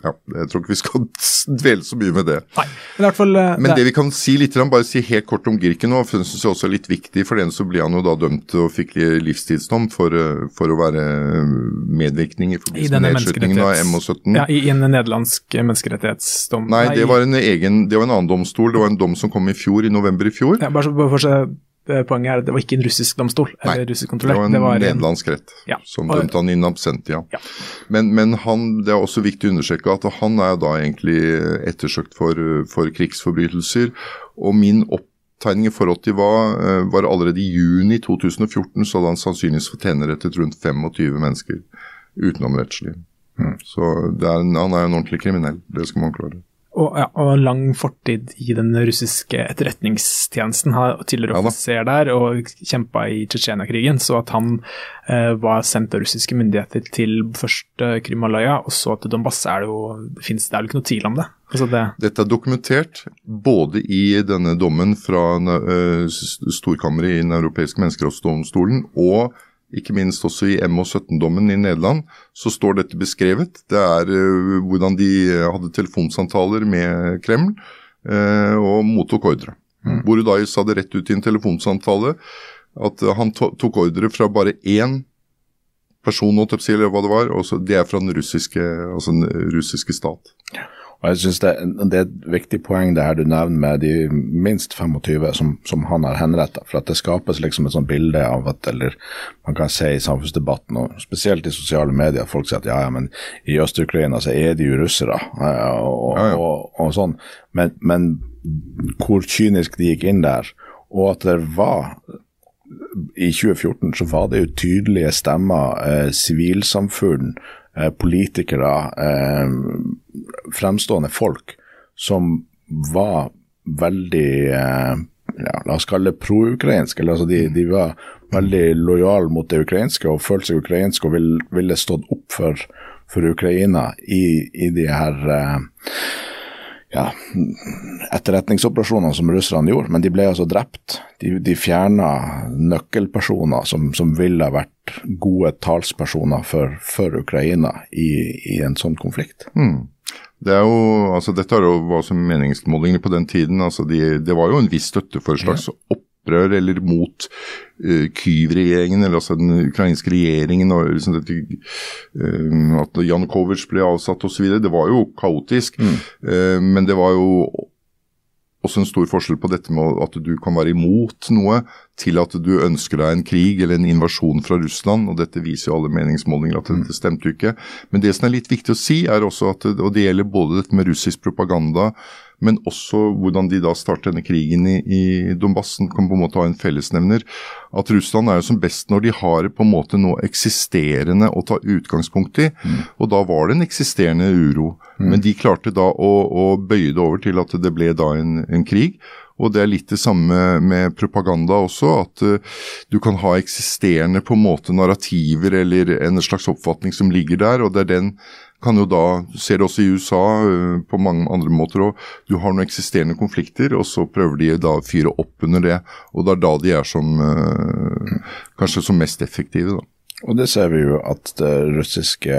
ja, jeg tror ikke vi skal dvele så mye med det. Nei. Men fall eh, Men det- det vi kan si litt, bare si helt kort om Girken nå, for det synes jeg også er litt viktig. For den så ble han jo da dømt og fikk livstidsdom for, eh, for å være medvirkning i forbindelse med nedslutningen av menneskerettighets... MH17. Ja, I en nederlandsk menneskerettighetsdom. Nei, det var en egen, det var en annen domstol. Det var en dom som kom i fjor, i november i fjor. ja, bare for å se, eh, Poenget er at det var ikke en russisk domstol. Nei, eller russisk Det var en det var en, nederlandsk rett Ja. som dømte han in absentia. Ja. Men, men han, det er også viktig å understreke at han er da egentlig ettersøkt for, for krigsforbrytelser. Og min opptegning i forhold til hva eh, var allerede i juni 2014, så hadde han sannsynligvis fått henrettet rundt 25 mennesker utenomrettslig. Mm. Så er han er en ordentlig kriminell, det skal man klare. Og, ja, og lang fortid i den russiske etterretningstjenesten. Har tidligere offiser der og kjempa i Tsjetsjenia-krigen. Så at han eh, var sendt av russiske myndigheter til først eh, Krimhalvøya, og så til Donbass, er det jo det finnes, det er jo ikke noe tvil om det. Altså det Dette er dokumentert både i denne dommen fra uh, storkammeret i Den europeiske menneskerettsdomstolen og ikke minst også i MH17-dommen i Nederland, så står dette beskrevet. Det er eh, hvordan de hadde telefonsamtaler med Kreml eh, og mottok ordre. Mm. Udai sa det rett ut i en telefonsamtale at eh, han to tok ordre fra bare én person, eller hva det var, og så det er fra den russiske, altså den russiske stat. Og jeg synes det, det er et viktig poeng det her du nevner med de minst 25 som, som han har henrettet. For at det skapes liksom et sånt bilde av at, eller man kan se i samfunnsdebatten, og spesielt i sosiale medier, at folk sier at ja, ja, men i Øst-Ukraina så er de jo russere, og, ja. og, og sånn. Men, men hvor kynisk de gikk inn der, og at det var i 2014 så var det jo tydelige stemmer, eh, sivilsamfunn, eh, politikere, eh, fremstående folk som var veldig eh, ja, La oss kalle det pro-ukrainsk. altså de, de var veldig lojale mot det ukrainske og følte seg ukrainske og ville, ville stått opp for, for Ukraina i, i de her eh, ja, etterretningsoperasjonene som russerne gjorde, men de ble altså drept. De, de fjerna nøkkelpersoner som, som ville ha vært gode talspersoner for, for Ukraina i, i en sånn konflikt. Det er jo, altså Dette var jo meningsmålinger på den tiden. altså de, Det var jo en viss støtte for et slags opprør eller mot uh, Kyv-regjeringen, eller altså den ukrainske regjeringen. og liksom dette, uh, At Janukovitsj ble avsatt osv. Det var jo kaotisk. Eh, men det var jo også en stor forskjell på dette med at du kan være imot noe, til at du ønsker deg en krig eller en invasjon fra Russland. og Dette viser jo alle meningsmålinger at dette stemte jo ikke. Men det som er litt viktig å si, er også at, og det gjelder både dette med russisk propaganda, men også hvordan de da starter denne krigen i, i Donbass, kan på en måte ha en fellesnevner. At Russland er jo som best når de har på en måte noe eksisterende å ta utgangspunkt i. Og da var det en eksisterende uro. Men de klarte da å, å bøye det over til at det ble da en, en krig. Og det er litt det samme med propaganda også, at uh, du kan ha eksisterende på en måte narrativer eller en slags oppfatning som ligger der, og det er den kan jo da, ser det også i USA uh, på mange andre måter òg, du har noen eksisterende konflikter, og så prøver de da å fyre opp under det. Og det er da de er som uh, kanskje som mest effektive, da. Og det ser vi jo at russiske,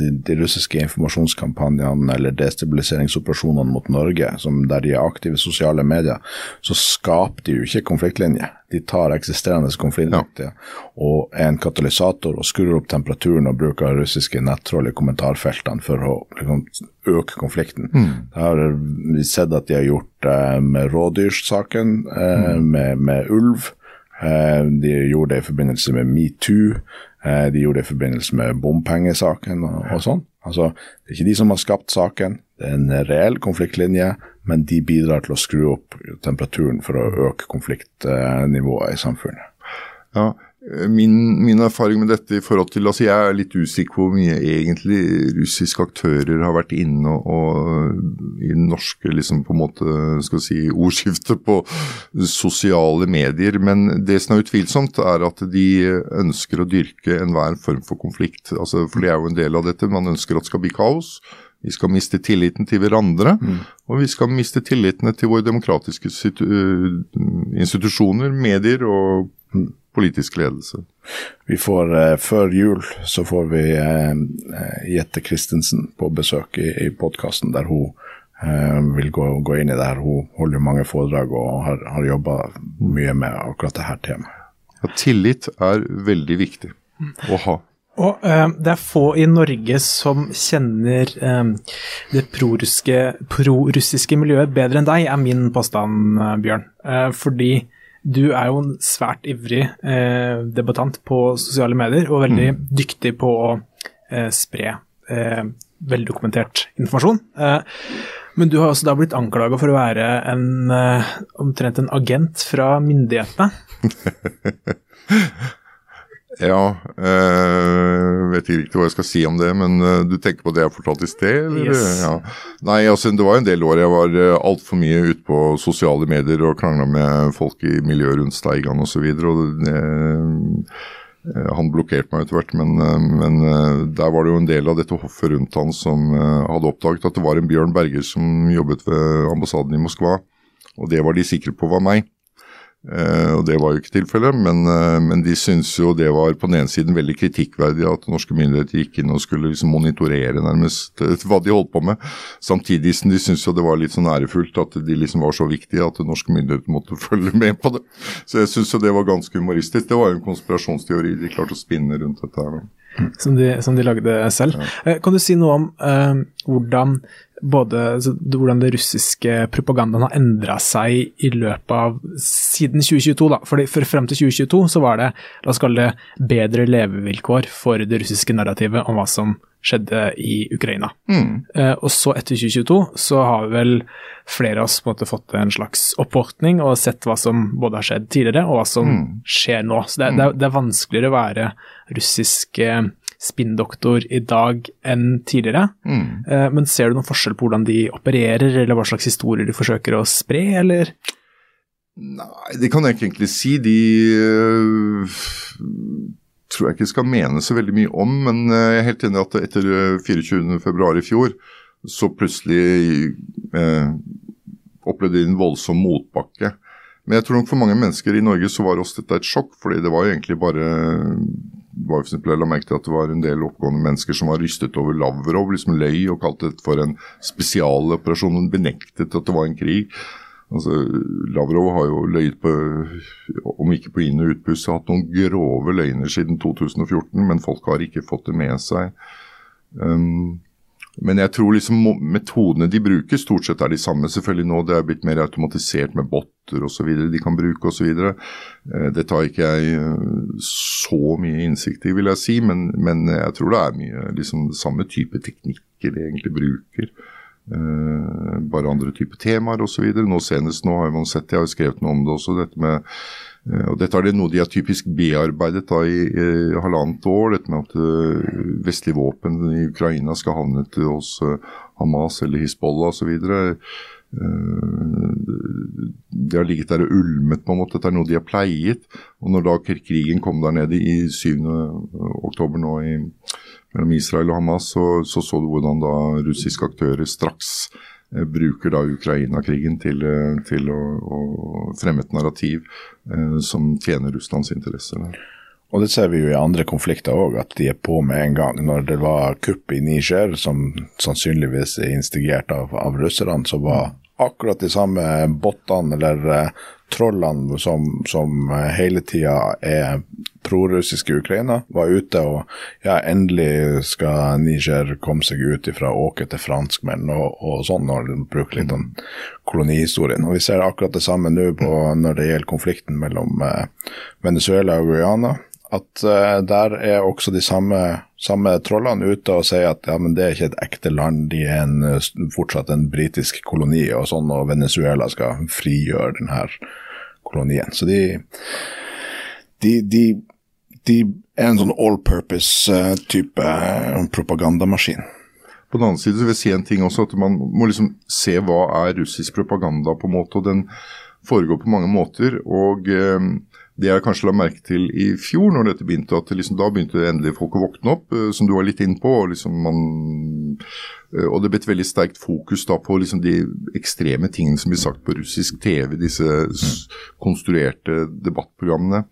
de, de russiske informasjonskampanjene eller destabiliseringsoperasjonene mot Norge, som der de er aktive i sosiale medier, så skaper de jo ikke konfliktlinjer. De tar eksisterende konfliktlinjer og er en katalysator og skrur opp temperaturen og bruker russiske nettroll i kommentarfeltene for å liksom, øke konflikten. Det har vi sett at de har gjort eh, med rådyrsaken, eh, med, med ulv. Eh, De gjorde det i forbindelse med metoo, de gjorde det i forbindelse med bompengesaken og, og sånn. Altså, det er ikke de som har skapt saken, det er en reell konfliktlinje, men de bidrar til å skru opp temperaturen for å øke konfliktnivået i samfunnet. Ja, Min, min, erfaring med dette i forhold til altså Jeg er litt usikker på hvor mye egentlig russiske aktører har vært inne og, og i norske liksom på en måte skal si, ordskiftet på sosiale medier. Men det som er utvilsomt, er at de ønsker å dyrke enhver form for konflikt. Altså, for det er jo en del av dette. Man ønsker at det skal bli kaos. Vi skal miste tilliten til hverandre, mm. og vi skal miste tillitene til våre demokratiske institusjoner, medier og politisk ledelse. Vi får, eh, Før jul så får vi eh, Jette Christensen på besøk i, i podkasten, der hun eh, vil gå, gå, inn i det her. Hun holder mange foredrag og har, har jobba mye med akkurat det her temaet. Ja, tillit er veldig viktig å ha. Og eh, det er få i Norge som kjenner eh, det prorussiske pro miljøet bedre enn deg, er min påstand, Bjørn. Eh, fordi du er jo en svært ivrig eh, debattant på sosiale medier, og veldig mm. dyktig på å eh, spre eh, veldokumentert informasjon. Eh, men du har også da blitt anklaga for å være en, eh, omtrent en agent fra myndighetene. Ja, øh, vet ikke hva jeg skal si om det, men øh, du tenker på det jeg fortalte i sted? Yes. Ja. Nei, altså det var en del år jeg var øh, altfor mye ute på sosiale medier og krangla med folk i miljøet rundt Steigan osv. Han blokkerte meg etter hvert, men, men, der var det jo en del av dette hoffet rundt han som hadde oppdaget at det var en Bjørn Berger som jobbet ved ambassaden i Moskva. Og det var de sikre på var meg. Uh, og Det var jo ikke tilfellet, men, uh, men, de syntes jo det var på den ene siden veldig kritikkverdig at norske myndigheter gikk inn og skulle liksom monitorere nærmest uh, hva de holdt på med. Samtidig som de syntes jo det var litt sånn ærefullt at de liksom var så viktige at norske myndigheter måtte følge med på det. Så jeg syns jo det var ganske humoristisk. Det var jo en konspirasjonsteori de klarte å spinne rundt dette her. Som de, som de, lagde selv. Ja. Kan du si noe om hvordan både hvordan det russiske propagandaen har endra seg i løpet av siden 2022. da, Fordi for Frem til 2022 så var det la oss kalle det bedre levevilkår for det russiske narrativet om hva som skjedde i Ukraina. Mm. Eh, og så etter 2022 så har vel flere av oss på en måte fått en slags oppvåkning og sett hva som både har skjedd tidligere og hva som mm. skjer nå. Så det, det, det, er, vanskeligere å være russisk eh, spinndoktor i dag enn tidligere. Mm. Eh, men ser du noen forskjell på hvordan de opererer, eller hva slags historier de forsøker å spre, eller? Nei, det kan jeg ikke egentlig si. De øh, tror jeg ikke skal mene så veldig mye om, men jeg er helt enig i at etter 24.2 i fjor, så plutselig øh, opplevde de en voldsom motbakke. Men jeg tror nok for mange mennesker i Norge så var også dette et sjokk, fordi det var jo egentlig bare var for eksempel, Jeg la merke til at det var en del oppgående mennesker som var rystet over Lavrov, liksom løy og kalte det for en spesialoperasjon. Hun benektet at det var en krig. Altså, Lavrov har jo løyet på, om ikke på inn- og utpust, hatt noen grove løgner siden 2014, men folk har ikke fått det med seg. Um, men jeg tror liksom metodene de bruker, stort sett er de samme. Selvfølgelig nå det er blitt mer automatisert med botter osv. de kan bruke osv. Det tar ikke jeg eh, så mye innsikt i, vil jeg si, men, men jeg tror det er mye liksom samme type teknikker de egentlig bruker. Uh, bare andre typer temaer osv. Nå senest nå har man sett, jeg har skrevet noe om det også, dette med Eh, og dette er det noe de har typisk bearbeidet da i, i halvannet år. Dette med at uh, vestlige våpen i Ukraina skal havne hos uh, Hamas eller Hizbollah osv. Uh, det har ligget der og ulmet, på en måte. Dette er noe de har pleiet. Og når da krigen kom der nede i 7. oktober nå i, mellom Israel og Hamas, så, så så du hvordan da russiske aktører straks Eh, bruker da Ukraina-krigen til, eh, til å, å, fremme et narrativ eh, som tjener Russlands interesser. Og det ser vi jo i andre konflikter òg, at de er på med en gang. Når det var kupp i Niger, som sannsynligvis er instigert av, av russerne, så var akkurat de samme bottene eller trollene som, som eh, hele tida er prorussiske Ukraina, var ute og ja, endelig skal Niger komme seg ut ifra åke til franskmenn og, og sånn, når de bruker litt om kolonihistorien. Og Vi ser akkurat det samme nå når det gjelder konflikten mellom eh, Venezuela og Guyana at uh, der er også de samme, samme, trollene ute og sier at ja, men det er ikke et ekte land, de er en, fortsatt en britisk koloni, og sånn, og Venezuela skal frigjøre denne kolonien. Så de, de, de de er en sånn all purpose-type eh, propagandamaskin. På den annen side vil jeg si en ting også, at man må liksom se hva er russisk propaganda, på en måte. og Den foregår på mange måter. og eh, det jeg kanskje la merke til i fjor, når dette begynte, at liksom, da begynte endelig folk å våkne opp, eh, som du var litt inn på. Og, liksom man, eh, og det ble et veldig sterkt fokus da på liksom de ekstreme tingene som blir sagt på russisk TV, disse konstruerte debattprogrammene.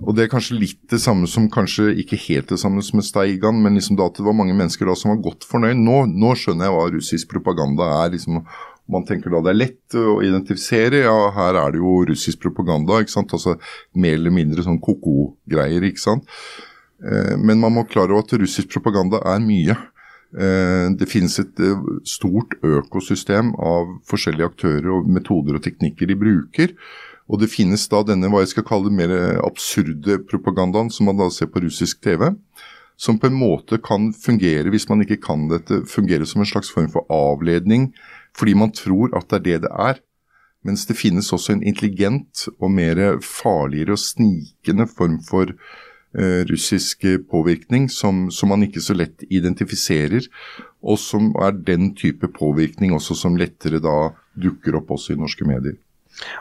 Og Det er kanskje litt det samme som kanskje ikke helt det samme som med Steigan, men liksom da at det var mange mennesker da som var godt fornøyd. Nå, nå skjønner jeg hva russisk propaganda er. liksom man tenker da det er lett å identifisere. Ja, her er det jo russisk propaganda. ikke sant? Altså Mer eller mindre sånn ko-ko-greier. ikke sant? Eh, men man må klare at russisk propaganda er mye. Eh, det finnes et eh, stort økosystem av forskjellige aktører og metoder og teknikker de bruker. Og det finnes da denne hva jeg skal kalle mer absurde propagandaen som man da ser på russisk TV. Som på en måte kan fungere, hvis man ikke kan dette, fungere som en slags form for avledning fordi man tror at det er det det er. Mens det finnes også en intelligent og mer farligere og snikende form for uh, russisk påvirkning som, som, man ikke så lett identifiserer, og som er den type påvirkning også som lettere da dukker opp også i norske medier.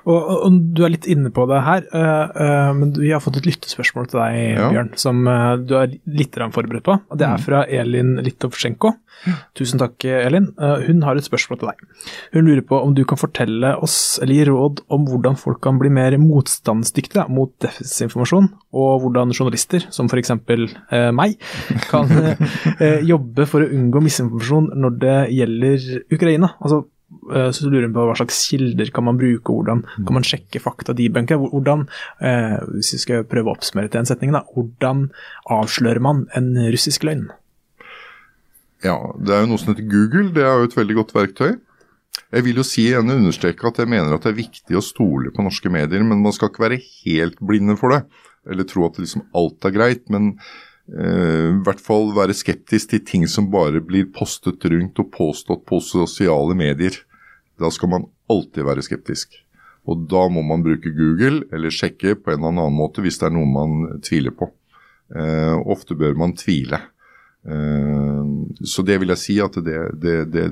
Og, og, Du er litt inne på det her, uh, uh, men vi har fått et lyttespørsmål til deg, ja. Bjørn, som uh, du er litt forberedt på. Det er mm. fra Elin Litovsjenko. Tusen takk, Elin. hun har et spørsmål til deg. Hun lurer på om du kan fortelle oss, eller gi råd om hvordan folk kan bli mer motstandsdyktige mot desinformasjon, og hvordan journalister, som f.eks. Uh, meg, kan jobbe for å unngå misinformasjon når det gjelder Ukraina. Altså, så lurer hun på hva slags kilder kan man bruke, hvordan kan man sjekke fakta debunke? Hvordan, eh, hvis vi skal prøve å oppsummere til en setning, da, hvordan avslører man en russisk løgn? Ja, det er jo noe som heter Google, det er jo et veldig godt verktøy. Jeg vil jo si igjen understreke at jeg mener at det er viktig å stole på norske medier, men man skal ikke være helt blinde for det. Eller tro at liksom alt er greit. Men Eh, i hvert fall være skeptisk til ting som bare blir postet rundt og påstått på sosiale medier. Da skal man alltid være skeptisk. Og da må man bruke Google eller sjekke på en eller annen måte hvis det er noe man tviler på. Eh, ofte bør man tvile. Eh, så det vil jeg si at det, det, det,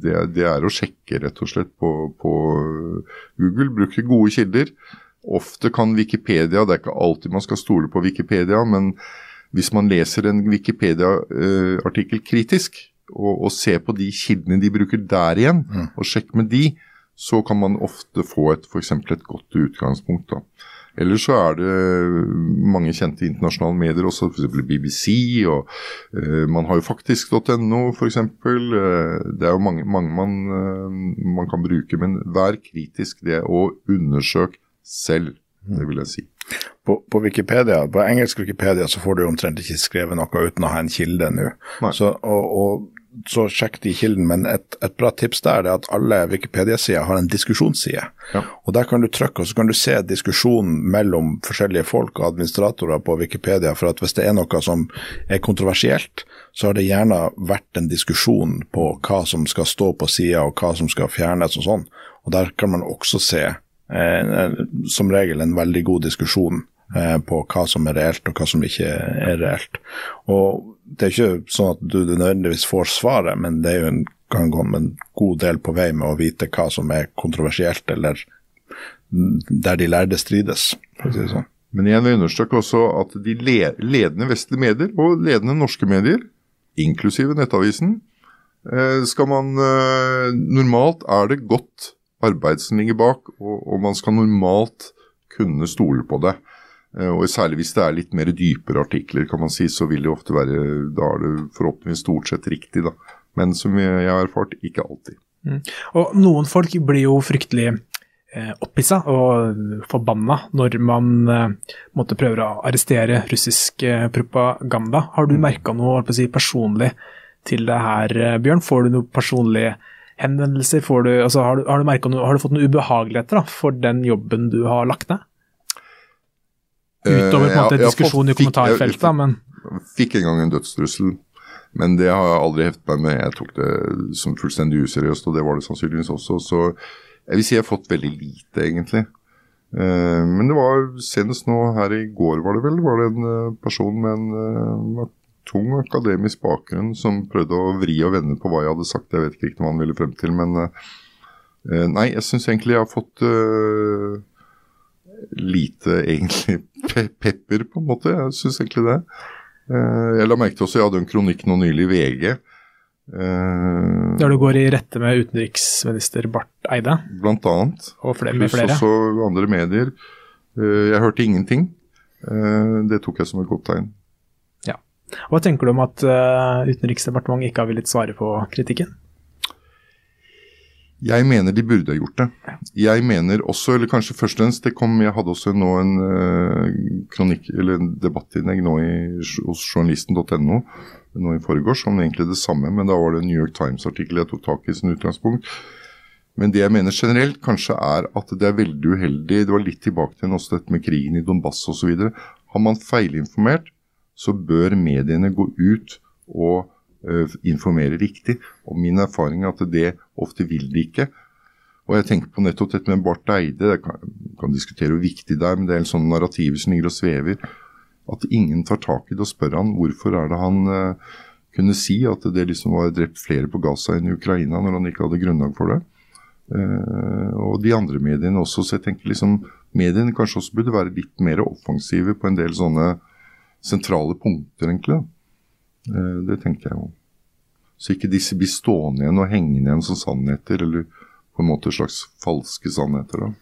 det, er å sjekke rett og slett på, på Google. Bruke gode kilder. Ofte kan Wikipedia, det er ikke alltid man skal stole på Wikipedia, men hvis man leser en Wikipedia-artikkel kritisk, og, og, ser på de kildene de bruker der igjen, mm. og sjekker med de, så kan man ofte få et, for et godt utgangspunkt. da. Ellers så er det mange kjente internasjonale medier også, f.eks. BBC. og uh, Man har jo faktisk.no f.eks. Uh, det er jo mange, mange man, uh, man, kan bruke, men vær kritisk det og undersøk selv, det vil jeg si på, på, Wikipedia, på engelsk Wikipedia så får du omtrent ikke skrevet noe uten å ha en kilde nå. Så, og, og, så sjekk de kilden, Men et, et, bra tips der er at alle Wikipedia-sider har en diskusjonsside. Ja. Og Der kan du trykke og så kan du se diskusjonen mellom forskjellige folk og administratorer på Wikipedia. For at hvis det er noe som er kontroversielt, så har det gjerne vært en diskusjon på hva som skal stå på sida og hva som skal fjernes og sånn. Og Der kan man også se som regel en veldig god diskusjon Eh, på hva som er reelt og hva som ikke er reelt. Og Det er ikke sånn at du nødvendigvis får svaret, men det er jo en, kan gå en god del på vei med å vite hva som er kontroversielt, eller der de lærde strides. for å si det sånn. Men igjen vil understreke også at de ledende vestlige medier og ledende norske medier, inklusive Nettavisen, eh, skal man eh, Normalt er det godt arbeid som ligger bak, og man skal normalt kunne stole på det. Eh, og Særlig hvis det er litt mer dypere artikler, kan man si, så vil det ofte være Da er det forhåpentligvis stort sett riktig, da. Men som jeg har erfart, ikke alltid. Mm. Og noen folk blir jo fryktelig eh, opphissa og forbanna når man eh, måtte prøve å arrestere russisk eh, propaganda. Har du mm. merka noe si, personlig til det her, Bjørn? Får du noe personlige henvendelser? Du, altså, har, du, har, du noe, har, du, fått noen ubehageligheter da, for den jobben du har lagt ned? Utover på en måte diskusjon i kommentarfeltet, men Fikk en gang en dødstrussel, men det har jeg aldri heftet meg med. Jeg tok det som fullstendig useriøst, og det var det sannsynligvis også. Så jeg vil si jeg har fått veldig lite, egentlig. Eh, men det var senest nå her i går, var det vel, var det en eh, person med en eh, tung akademisk bakgrunn som prøvde å vri og vende på hva jeg hadde sagt. Jeg vet ikke riktig hva han ville frem til, men eh, nei, jeg syns egentlig jeg har fått uh, lite egentlig pe pepper, på en måte. Jeg syns egentlig det. Uh, jeg la merke til også, jeg hadde en kronikk nå nylig i VG. Uh, Der du går i rette med utenriksminister Barth Eide Blant annet. og flere, med Pluss flere. også andre medier. Uh, Jeg hørte ingenting. Eh, Det tok jeg som et godt tegn. Hva tenker du om at eh, Utenriksdepartementet ikke har villet svare på kritikken? Jeg mener de burde ha gjort det. Jeg mener også, eller kanskje først og fremst, det kom, jeg hadde også nå en eh, kronikk, eller en debattinnlegg nå i, hos journalisten.no nå i forgårs om egentlig det samme, men da var det en New York Times-artikkel jeg tok tak i som utgangspunkt. Men det jeg mener generelt kanskje er at det er veldig uheldig, det var litt tilbake til også dette med krigen i Donbass osv. Har man feilinformert, så bør mediene gå ut og eh, informere riktig. Og min erfaring er at det ofte vil de ikke. Og jeg tenker på nettopp dette med Barth Eide. Jeg kan, diskutere hvor viktig det er, men det er en sånn narrativ som ligger og svever. At ingen tar tak i det og spør han hvorfor er det han eh, kunne si at det liksom var drept flere på Gaza enn i Ukraina, når han ikke hadde grunnlag for det. Uh, og de andre mediene også. Så jeg tenker liksom mediene kanskje også burde være litt mer offensive på en del sånne sentrale punkter, egentlig. Eh, det tenker jeg jo. Så ikke disse blir stående igjen og hengende igjen som sannheter, eller på en måte slags falske sannheter. da.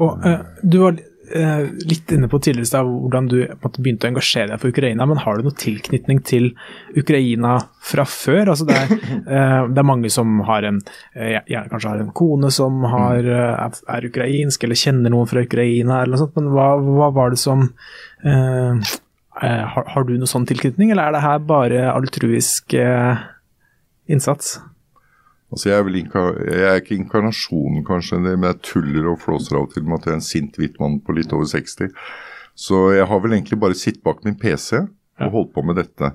Og uh, Du var uh, litt inne på tidligere i hvordan du måte, begynte å engasjere deg for Ukraina, men har du noen tilknytning til Ukraina fra før? Altså, det, er, uh, det er mange som har en, kanskje har en kone som har, eh, er, ukrainsk, eller kjenner noen fra Ukraina, eller noe sånt, men hva, hva var det som har, har du noe sånn tilknytning, eller er det her bare altruisk eh, innsats? Altså jeg, er vel jeg er ikke inkarnasjonen, kanskje, men jeg tuller og flåser av og til med at jeg er en sint hvit mann på litt over 60. Så jeg har vel egentlig bare sittet bak min PC og holdt på med dette.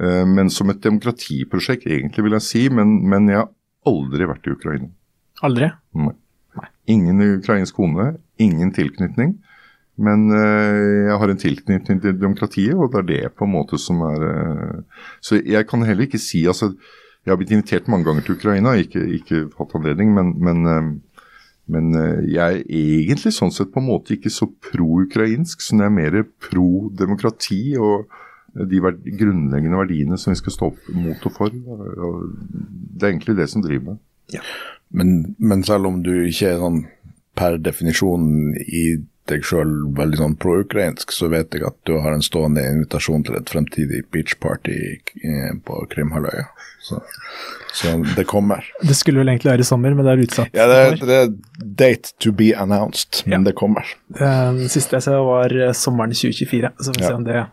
Eh, men som et demokratiprosjekt, egentlig, vil jeg si. Men, men jeg har aldri vært i Ukraina. Aldri? Nei. Ingen ukrainsk kone, ingen tilknytning. Men eh, jeg har en tilknytning til demokratiet, og det er det på en måte som er eh, Så jeg kan heller ikke si altså Jeg har blitt invitert mange ganger til Ukraina, ikke, ikke hatt anledning, men, men, eh, men jeg er egentlig sånn sett på en måte ikke så pro-ukrainsk, som jeg er mer pro-demokrati og de grunnleggende verdiene som vi skal stå opp mot og for. Og det er egentlig det som driver meg. Men, men selv om du ikke er sånn per definisjon i deg sjøl veldig sånn pro-ukrainsk, så vet jeg at du har en stående invitasjon til et fremtidig beach party eh, på Krimhalvøya. Så, så det kommer. Det skulle vel egentlig være i sommer, men det er utsatt. Ja, det, et det er date to be announced, men Ja. det kommer. Den siste jeg så var eh, sommeren 2024, så får Ja. se om det,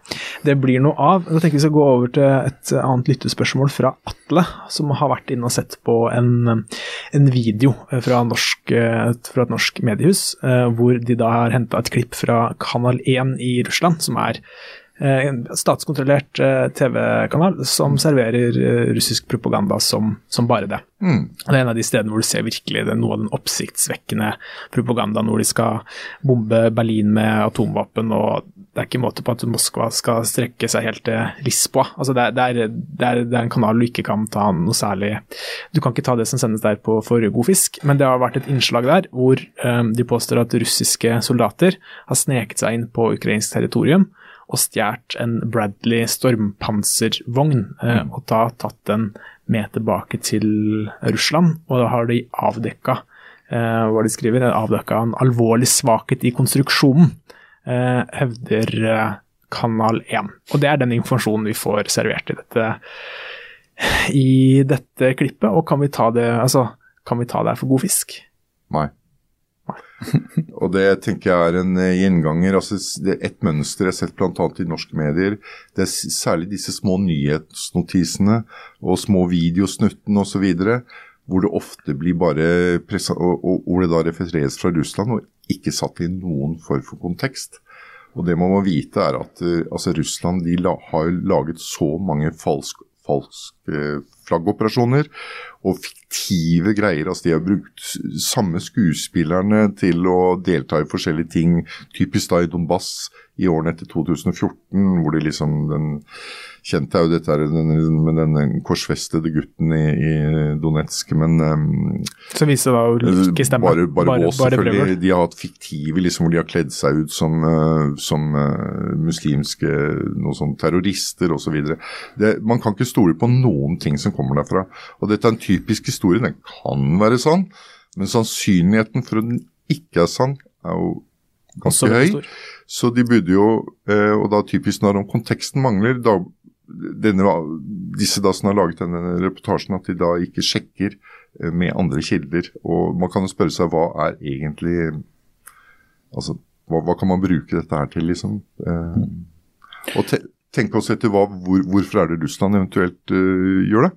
det blir noe av. Da tenker vi skal gå over til et annet lyttespørsmål fra Atle, som har vært inne og sett på en, en video fra, norsk, eh, fra et norsk mediehus, eh, hvor de da har henta et klipp fra Kanal 1 i Russland, som er eh, en statskontrollert eh, TV-kanal som serverer eh, russisk propaganda som, som bare det. Det er en av de stedene hvor du ser virkelig det, noe av den oppsiktsvekkende propagandaen hvor de skal bombe Berlin med atomvåpen, og det er ikke måte på at Moskva skal strekke seg helt til Lisboa. Altså det, er, det, er, det, er, det er en kanal du ikke kan ta noe særlig Du kan ikke ta det som sendes der på for god fisk, men det har vært et innslag der hvor um, de påstår at russiske soldater har sneket seg inn på ukrainsk territorium og stjålet en Bradley stormpanservogn, eh, og da tatt den med tilbake til Russland. Og da har de avdekka uh, hva de skriver, avdekka en alvorlig svakhet i konstruksjonen, eh, hevder eh, Kanal 1. Og det er den informasjonen vi får servert i dette, i dette klippet. Og kan vi ta det, altså, kan vi ta det her for god fisk? Nei. og det tenker jeg er en eh, gjenganger. altså det er Et mønster jeg har sett bl.a. i norske medier. Det er særlig disse små nyhetsnotisene og små videosnuttene osv. Hvor det ofte blir bare pressa, og, og hvor det da refereres fra Russland og ikke satt i noen form for kontekst. Og det man må vite er at eh, altså Russland la, har laget så mange falsk, falske flaggoperasjoner og fiktive greier. altså De har brukt samme skuespillerne til å delta i forskjellige ting. Typisk da i Donbass i årene etter 2014, hvor de liksom den kjente er jo dette den, med den korsfestede gutten i, i Donetsk, men um, Som viser det da å ikke stemme? Bare, bare, bare, Bås, selvfølgelig. De har hatt fiktive liksom, hvor de har kledd seg ut som, uh, som uh, muslimske noe sånn terrorister osv. Man kan ikke stole på noen ting som kommer derfra. Og dette er en typisk historie. Den kan være sann, men sannsynligheten for at den ikke er sann, er jo ganske høy. Så de burde jo, eh, og da typisk når konteksten mangler, da, denne, disse da som har laget denne reportasjen, at de da ikke sjekker eh, med andre kilder. Og man kan jo spørre seg hva er egentlig Altså, hva, hva kan man bruke dette her til, liksom? Eh, og te, tenke også etter hva, hvor, hvorfor er det Russland eventuelt uh, gjør det.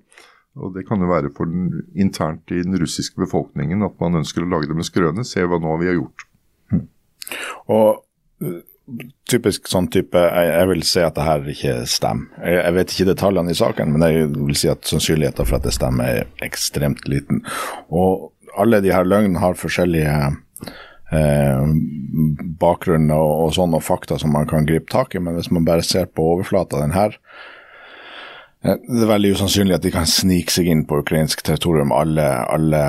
Og Det kan jo være for den, internt i den russiske befolkningen at man ønsker å lage det med skrøne. Se hva nå vi har gjort. Mm. Og typisk sånn type jeg, jeg, vil si at det her ikke stemmer. Jeg, jeg, vet ikke detaljene i saken, men jeg vil si at sannsynligheten for at det stemmer er ekstremt liten. Og alle de her løgnene har forskjellige eh, bakgrunner og, og, sånn, og fakta som man kan gripe tak i, men hvis man bare ser på overflata den her eh, Det er veldig usannsynlig at de kan snike seg inn på ukrainsk territorium alle, alle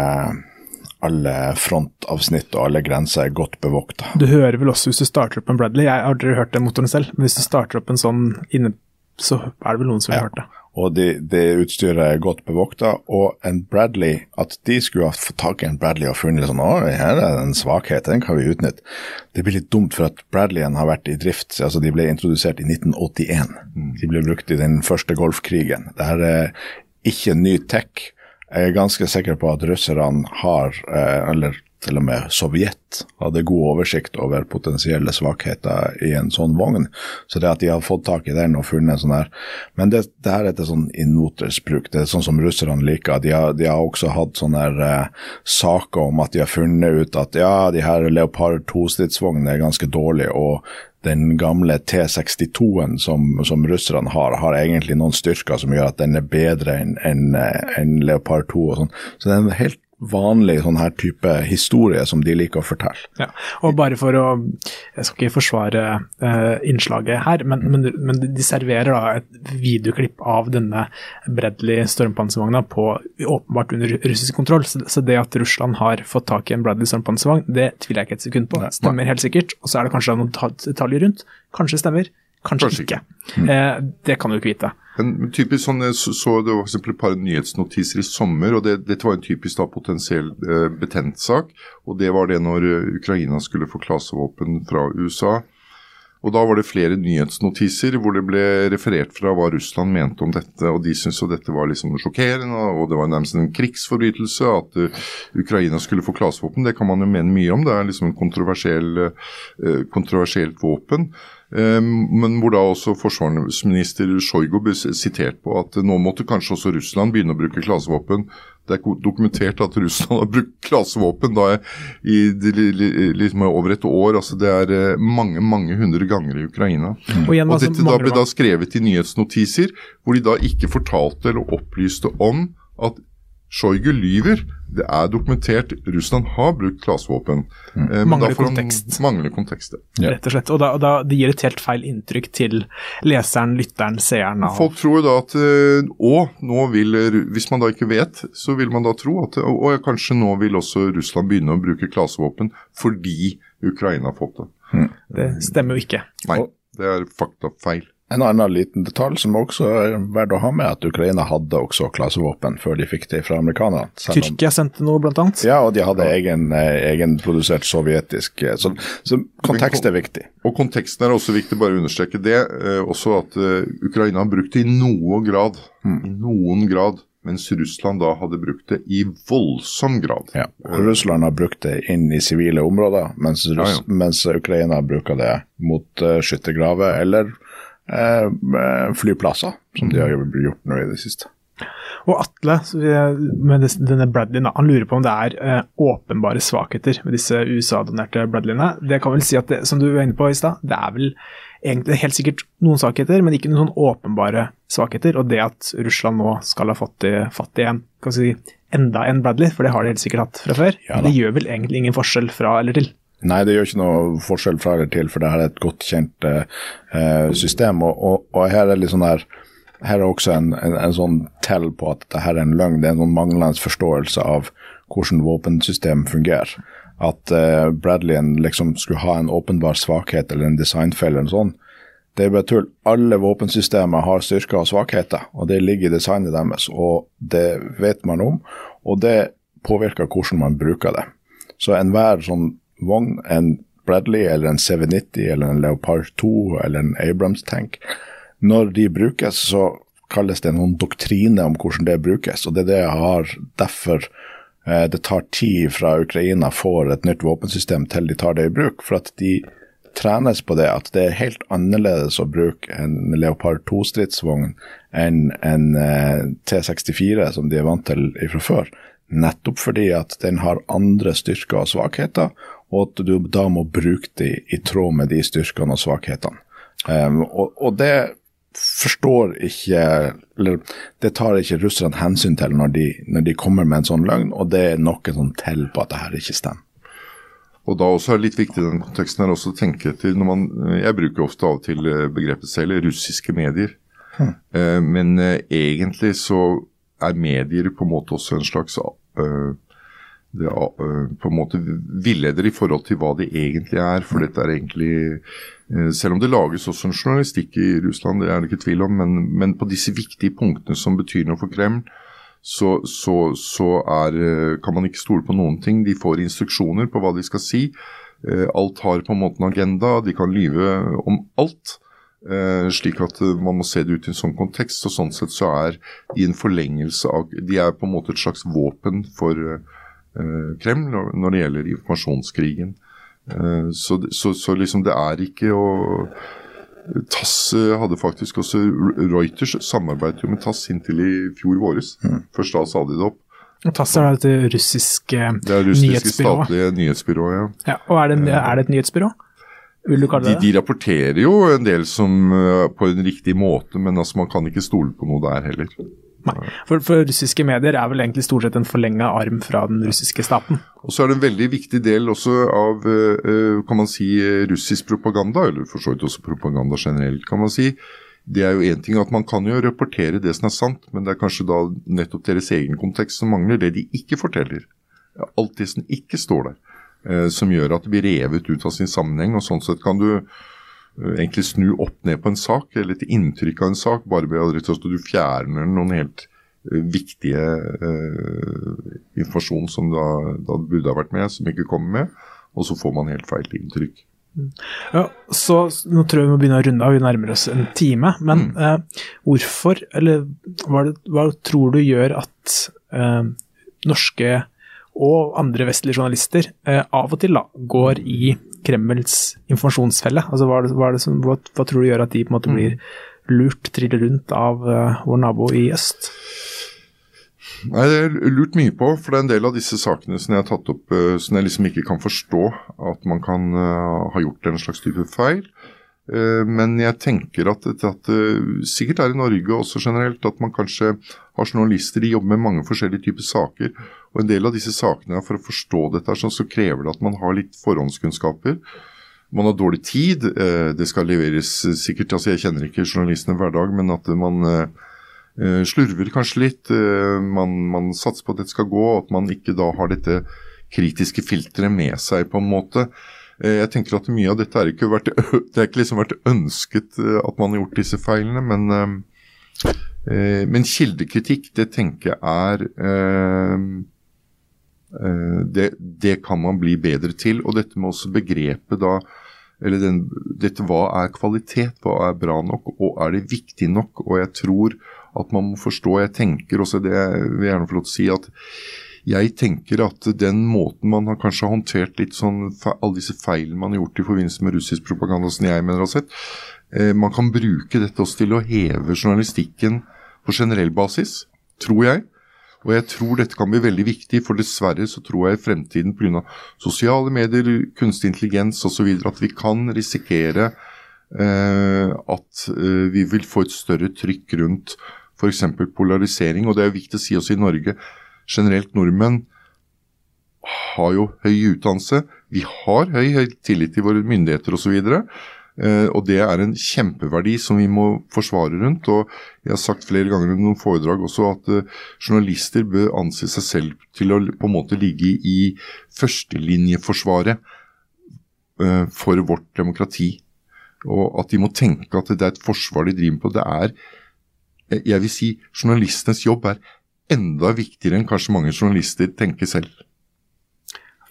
alle frontavsnitt og alle grenser er godt bevokta. Du hører vel også hvis du starter opp en Bradley, jeg har aldri hørt den motoren selv, men hvis du starter opp en sånn inne, så er det vel noen som har hørt det. Og det de utstyret er godt bevokta, og en Bradley, at de skulle ha fått tak i en Bradley og funnet sånn, å, her er en svakhet, den kan vi utnytte. Det blir litt dumt, for at Bradleyen har vært i drift, altså de ble introdusert i 1981. Mm. De ble brukt i den første Golfkrigen. Det her er ikke ny tech. Jeg er ganske sikker på at russerne har, eh, eller til og med Sovjet, hadde god oversikt over potensielle svakheter i en sånn vogn. Så det at de har fått tak i den og funnet sånn her Men det, det her er til sånn innvotersbruk. Det er sånn som russerne liker. De har, de har også hatt sånne her, eh, saker om at de har funnet ut at ja, de her Leopard 2-stridsvognene er ganske dårlige, og den gamle T62-en som, som russerne har, har egentlig noen styrker som gjør at den er bedre enn en, en Leopard 2 og sånn. Så det er en helt vanlig sånn her type historie som de liker å fortelle. Ja, og bare for å Jeg skal ikke forsvare uh, innslaget her, men, men, men, de serverer da et videoklipp av denne Bradley stormpanservogna på åpenbart under russisk kontroll. Så, så, det at Russland har fått tak i en Bradley stormpanservogn, det tviler jeg ikke et sekund på. Stemmer helt sikkert. Og så er det kanskje noen detaljer rundt. Kanskje stemmer. Kanskje, Kanskje ikke. ikke. Eh, det kan du ikke vite. En typisk sånn, så, så det var for et par nyhetsnotiser i sommer, og det, dette var en typisk da potensiell eh, betent sak. og Det var det når uh, Ukraina skulle få klasevåpen fra USA. Og Da var det flere nyhetsnotiser hvor det ble referert fra hva Russland mente om dette. og De syntes jo dette var liksom sjokkerende, og det var nærmest en krigsforbrytelse at uh, Ukraina skulle få klasevåpen. Det kan man jo mene mye om, det er liksom en kontroversiell, kontroversielt våpen. Ehm, men hvor da også forsvarsminister Sjojgo ble sitert på at nå måtte kanskje også Russland begynne å bruke klasevåpen. Det er dokumentert at Russland har brukt klasevåpen da i liksom over et år. altså Det er eh, mange mange hundre ganger i Ukraina. Mm. Og, igjen, og Dette da ble da skrevet i nyhetsnotiser, hvor de da ikke fortalte eller opplyste om at Sjojgu lyver. Det er dokumentert. Russland har brukt klasevåpen. Mm. Eh, mangler kontekst. Mangler kontekst, ja. Rett og slett. Og, da, og da, det gir et helt feil inntrykk til leseren, lytteren, seeren. Av... Folk tror da at Å, eh, nå vil Hvis man da ikke vet, så vil man da tro at Å, kanskje nå vil også Russland begynne å bruke klasevåpen fordi Ukraina har fått det. Mm. Det stemmer jo ikke. Nei, det er faktafeil. En annen liten detalj som også er verdt å ha med, at Ukraina hadde også klasevåpen før de fikk det fra amerikanerne. Tyrkia sendte noe, blant annet? Ja, og de hadde egen, eh, egenprodusert sovjetisk eh, så, så, kontekst er viktig. Og konteksten er også viktig, bare å understreke det. Eh, også at Ukraina har brukt det i noen grad. Mm. I noen grad. Mens Russland da hadde brukt det i voldsom grad. Ja, og Russland har brukt det inn i sivile områder, mens, ja, ja. mens Ukraina bruker det mot uh, skyttergraver eller flyplasser, som de har gjort nå i det siste. Og Atle med denne Bradley, han lurer på om det er eh, åpenbare svakheter med disse USA-donerte Bradleyene. Det kan vel si at, det, som du var inne på i stad, det er vel egentlig helt sikkert noen svakheter, men ikke noen sånn åpenbare svakheter. Og det at Russland nå skal ha fått i, fatt i en, kan si, enda en Bradley, for det har de helt sikkert hatt fra før, ja, det gjør vel egentlig ingen forskjell fra eller til? Nei, det gjør ikke noe forskjell fra eller til, for det her er et godt kjent uh, system. Og, og, og, her er litt sånn der her er også en, en, en sånn tell på at dette er en løgn. Det er en sånn manglende forståelse av hvordan våpensystem fungerer. At uh, Bradleyen liksom skulle ha en åpenbar svakhet eller en designfeil eller noe sånt. Det er bare tull. Alle våpensystemer har styrker og svakheter, og det ligger i designet deres. Og det vet man om, og det påvirker hvordan man bruker det. Så enhver sånn vogn, en Bradley eller en 790 eller en Leopard 2 eller en Abrams-tank. Når de brukes, så kalles det noen doktrine om hvordan det brukes. og Det er det jeg har derfor eh, det tar tid fra Ukraina får et nytt våpensystem til de tar det i bruk. For at de trenes på det at det er helt annerledes å bruke en Leopard 2-stridsvogn enn en eh, T64 som de er vant til fra før. Nettopp fordi at den har andre styrker og svakheter, og at du da må bruke de i tråd med de styrkene og svakhetene. Um, og, og, det forstår ikke eller Det tar ikke russerne hensyn til når de, når de, kommer med en sånn løgn, og det er noe sånn til på at det her ikke stemmer. Og da også er det litt viktig i den konteksten her også å tenke til når man, Jeg bruker ofte av og til eh, begrepet selv, russiske medier. Hmm. Uh, men uh, egentlig så er medier på en måte også en slags uh, det uh, på en måte villeder i forhold til hva det egentlig er. For dette er egentlig uh, Selv om det lages også en journalistikk i Russland, det er det ikke tvil om, men, men på disse viktige punktene som betyr noe for Kreml, så, så, så er, uh, kan man ikke stole på noen ting. De får instruksjoner på hva de skal si. alt har på en måte en agenda, de kan lyve om alt. Slik at man må se det ut i en sånn kontekst. og Sånn sett så er de en forlengelse av De er på en måte et slags våpen for Eh, Kreml når det gjelder informasjonskrigen. Eh, så, så, så liksom det er ikke å TASS hadde faktisk også Reuters samarbeidet jo med TASS inntil i fjor våres. Mm. Først da sa de det opp. Og TASS er dette russiske nyhetsbyrået? Det er russiske statlige nyhetsbyrået, ja. ja. Og er det, er det et nyhetsbyrå? Vil du kalle det de, de rapporterer jo en del som, på en riktig måte, men altså man kan ikke stole på noe der heller. Nei, for, for, russiske medier er vel egentlig stort sett en forlenga arm fra den russiske staten. Og så er det en veldig viktig del også av eh, kan man si, russisk propaganda, eller for så vidt også propaganda generelt, kan man si. Det er jo én ting at man kan jo rapportere det som er sant, men det er kanskje da nettopp deres egen kontekst som mangler. Det de ikke forteller. Alt det som ikke står der. Eh, som gjør at det blir revet ut av sin sammenheng. og sånn sett kan du Eh, egentlig snu opp ned på en sak, eller et inntrykk av en sak, bare ved at du fjerner noen helt uh, viktige uh, informasjon som da, da, burde ha vært med, som ikke kommer med, og så får man helt feil inntrykk. Ja, så Nå tror jeg vi må begynne å runde av, vi nærmer oss en time. Men mm. eh, hvorfor, eller hva, hva, tror du gjør at norske og andre vestlige journalister av og til da, går i Kremls informasjonsfelle? Altså, hva, det, hva, som, hva, hva, tror du gjør at de på en måte mm. blir lurt, triller rundt av uh, vår nabo i øst? Nei, Det er lurt mye på, for det er en del av disse sakene som jeg har tatt opp uh, som jeg liksom ikke kan forstå at man kan uh, ha gjort en slags type feil. Men jeg tenker at det, at sikkert er i Norge også generelt at man kanskje har journalister de jobber med mange forskjellige typer saker. Og en del av disse sakene, For å forstå dette så krever det at man har litt forhåndskunnskaper. Man har dårlig tid. Eh, det skal leveres sikkert altså Jeg kjenner ikke journalistene hver dag, men at man eh, eh, slurver kanskje litt. Man, man satser på at dette skal gå, og at man ikke da har dette kritiske filteret med seg, på en måte. Jeg tenker at Mye av dette er ikke vært, det er ikke liksom vært ønsket at man har gjort disse feilene, men, men kildekritikk, det tenker jeg er Eh, det, det, kan man bli bedre til. Og dette med også begrepet da eller den, dette, Hva er kvalitet? Hva er bra nok? Og er det viktig nok? Og jeg tror at man må forstå Jeg tenker også det jeg vil gjerne få lov til å si at jeg tenker at den måten man har kanskje håndtert litt sånn alle disse feilene man har gjort i forbindelse med russisk propaganda som jeg mener har sett, eh, man kan bruke dette også til å heve journalistikken på generell basis tror jeg. Og jeg tror dette kan bli veldig viktig, for dessverre så tror jeg i fremtiden pga. sosiale medier, kunstig intelligens osv. at vi kan risikere eh, at eh, vi vil få et større trykk rundt f.eks. polarisering. Og det er viktig å si også i Norge generelt nordmenn har jo høy utdannelse. Vi har høy, høy tillit til våre myndigheter osv. Eh, og det er en kjempeverdi som vi må forsvare rundt. Og jeg har sagt flere ganger i noen foredrag også at uh, journalister bør anse seg selv til å på en måte ligge i førstelinjeforsvaret uh, for vårt demokrati. Og at de må tenke at det er et forsvar de driver på. Det er, jeg vil si, journalistenes jobb er enda viktigere enn kanskje mange journalister tenker selv.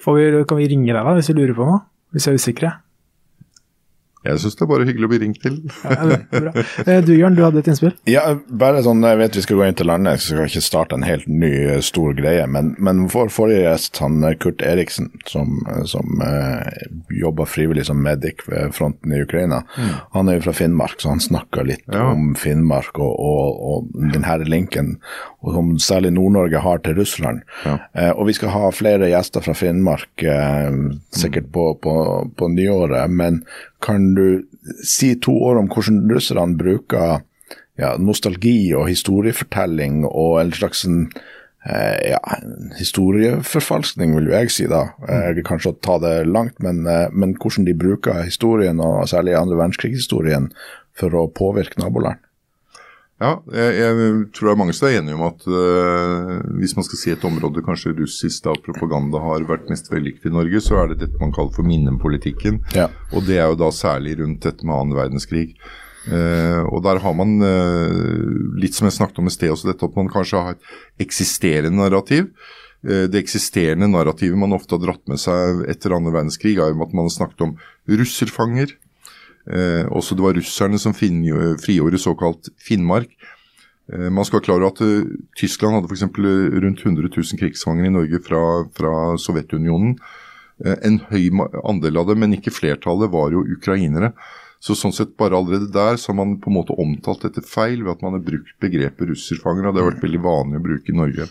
Vi, kan vi ringe deg da, hvis vi lurer på noe? Hvis vi er usikre? Jeg syns det er bare hyggelig å bli ringt til. Ja, bra. Eh, du Jørn, du hadde et innspill? Ja, bare sånn, Jeg vet vi skal gå inn til landet, så skal jeg ikke starte en helt ny, eh, stor greie. Men, men vår forrige gjest, han eh, Kurt Eriksen, som, som eh, jobber frivillig som medic ved fronten i Ukraina, mm. han er jo fra Finnmark, så han snakka litt ja. om Finnmark og, og, og denne linken som særlig Nord-Norge har til Russland. Ja. Eh, og vi skal ha flere gjester fra Finnmark, eh, sikkert på, på, på nyåret. men kan du si to ord om hvordan russerne bruker ja, nostalgi og historiefortelling og en slags en, eh, ja, historieforfalskning, vil jeg si da. Eh, kanskje å ta det langt, men, eh, men hvordan de bruker historien, og særlig andre verdenskrigshistorien, for å påvirke naboland? Ja, jeg, jeg, tror det er mange som er enige om at uh, hvis man skal si et område kanskje russisk da, propaganda har vært mest vellykket i Norge, så er det dette man kaller for minnepolitikken. Ja. Og det er jo da særlig rundt dette med annen verdenskrig. Uh, og der har man, uh, litt som jeg snakket om i sted, også dette at man kanskje har et eksisterende narrativ. Det eksisterende narrativet man ofte har dratt med seg etter andre verdenskrig, er jo at man har snakket om russerfanger. Eh, også det var russerne som frigjorde såkalt Finnmark. Eh, man skal klare at uh, Tyskland hadde f.eks. rundt 100 000 krigsfanger i Norge fra, fra Sovjetunionen. Eh, en høy andel av dem, men ikke flertallet, var jo ukrainere. Så sånn sett bare allerede der så har man på en måte omtalt dette feil ved at man har brukt begrepet russerfanger, og det har vært veldig vanlig å bruke i Norge.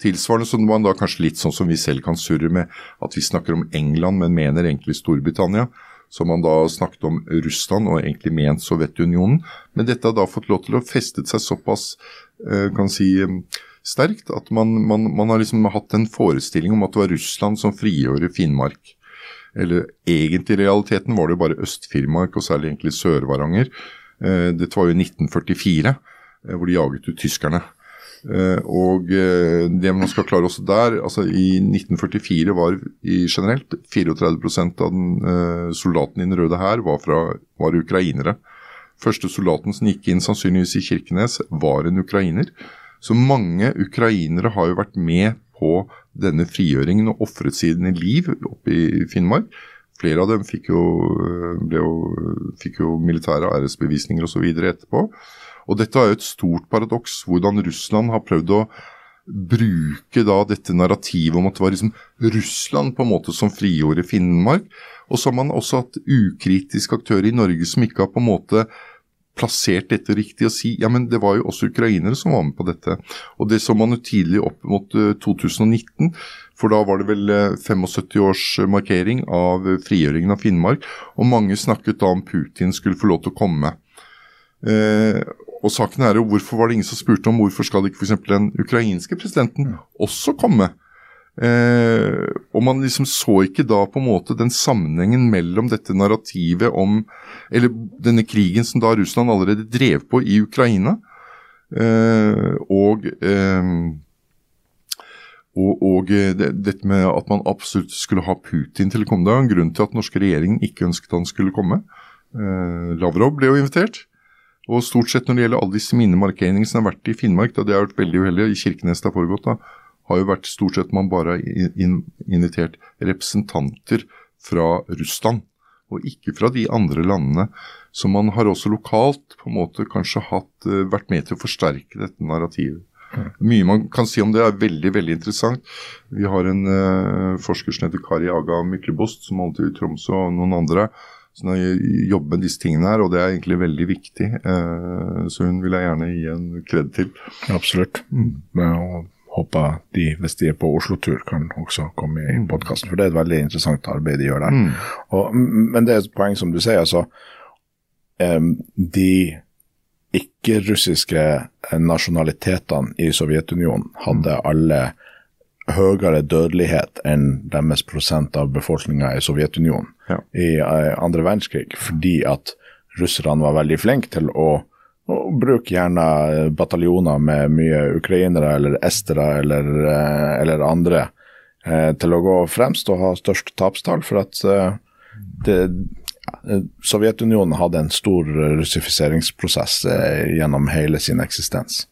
Tilsvarende så man da kanskje litt sånn som vi selv kan surre med at vi snakker om England, men mener egentlig Storbritannia som man da snakket om Russland og egentlig ment Sovjetunionen. Men dette har da fått lov til å festet seg såpass eh, kan si, sterkt at man, man, man, har liksom hatt en forestilling om at det var Russland som frigjorde Finnmark. Eller egentlig i realiteten var det jo bare Øst-Finnmark, og særlig egentlig Sør-Varanger. Eh, dette var jo 1944, eh, hvor de jaget ut tyskerne. Uh, og uh, det man skal klare også der altså I 1944 var i generelt 34% av den, uh, soldatene i Den røde hær var, var, ukrainere. Første soldaten som gikk inn sannsynligvis i Kirkenes, var en ukrainer. Så mange ukrainere har jo vært med på denne frigjøringen og ofret sine liv oppe i Finnmark. Flere av dem fikk jo, jo, fikk jo militære æresbevisninger osv. etterpå. Og dette er jo et stort paradoks, hvordan Russland har prøvd å bruke da dette narrativet om at det var liksom Russland på en måte som frigjorde Finnmark. Og så har man også hatt ukritiske aktører i Norge som ikke har på en måte plassert dette riktig og si ja, men det var jo også ukrainere som var med på dette. Og det så man jo tidlig opp mot 2019, eh, for da var det vel 75-årsmarkering markering av frigjøringen av Finnmark. Og mange snakket da om Putin skulle få lov til å komme. Eh, og saken er jo hvorfor var det ingen som spurte om hvorfor skal ikke f.eks. den ukrainske presidenten også komme? Eh, og man liksom så ikke da på en måte den sammenhengen mellom dette narrativet om Eller denne krigen som da Russland allerede drev på i Ukraina, eh, og eh, og, og det, dette med at man absolutt skulle ha Putin til å komme. Det er en grunn til at den norske regjeringen ikke ønsket han skulle komme. Eh, Lavrov ble jo invitert. Og stort sett når det gjelder alle disse minnemarkeringene som har vært i Finnmark, da det har vært veldig uheldig, i Kirkenes det har foregått, da, har jo vært stort sett man bare har invitert representanter fra Russland, og ikke fra de andre landene. Så man har også lokalt på en måte kanskje hatt, eh, vært med til å forsterke dette narrativet. Mye man kan si om det er veldig veldig interessant. Vi har en uh, forsker som heter Kari Aga Myklebost, som holdt til i Tromsø, og noen andre Så hun har jobbet med disse tingene her, og det er egentlig veldig viktig. Eh, så hun vil jeg gjerne gi en kred til. Absolutt. Og håper de, hvis de er på Oslo-tur, kan også komme i podkasten. For det er et veldig interessant arbeid de gjør der. Og, men det er et poeng som du sier, altså. de ikke-russiske nasjonalitetene i Sovjetunionen hadde alle høyere dødelighet enn deres prosent av befolkninga i Sovjetunionen Ja. i eh, andre verdenskrig, fordi at russerne var veldig flinke til å, å bruke gjerne eh, bataljoner med mye ukrainere eller estere eller, eh, eller andre eh, til å gå fremst og ha størst tapstall, for at eh, det, Sovjetunionen hadde en stor russifiseringsprosess eh, gjennom hele sin eksistens.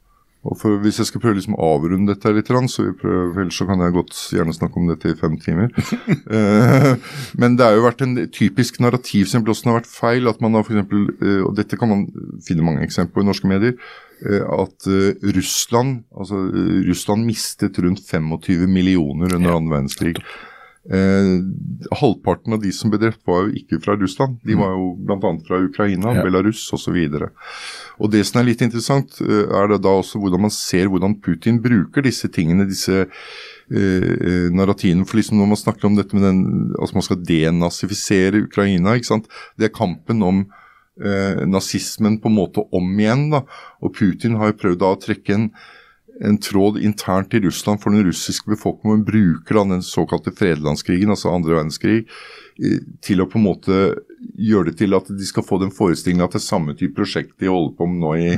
Og for, Hvis jeg skal prøve liksom å avrunde dette litt, så, vi prøver, ellers så kan jeg godt gjerne snakke om dette i fem timer. Eh, Men det har jo vært en typisk narrativ som blåsen har vært feil. at man har for eksempel, eh, og Dette kan man finne mange eksempler på i norske medier. eh, At Russland altså Russland mistet rundt 25 millioner under annen verdenskrig. Eh, halvparten av de som ble drept, var jo ikke fra Russland. De var jo bl.a. fra Ukraina, Ja. Belarus osv. Og det som er litt interessant, eh, er det da også hvordan man ser hvordan Putin bruker disse tingene, disse eh, eh, narrativene. For liksom når man snakker om dette med den, altså man skal denazifisere Ukraina, ikke sant. Det er kampen om eh, nazismen på en måte om igjen. da, Og Putin har jo prøvd da å trekke en en tråd internt i Russland for den russiske befolkningen. Man bruker den såkalte fredelandskrigen, altså andre verdenskrig, eh, til å på en måte gjøre det til at de skal få den forestillingen at det er samme type prosjekt de holder på med nå i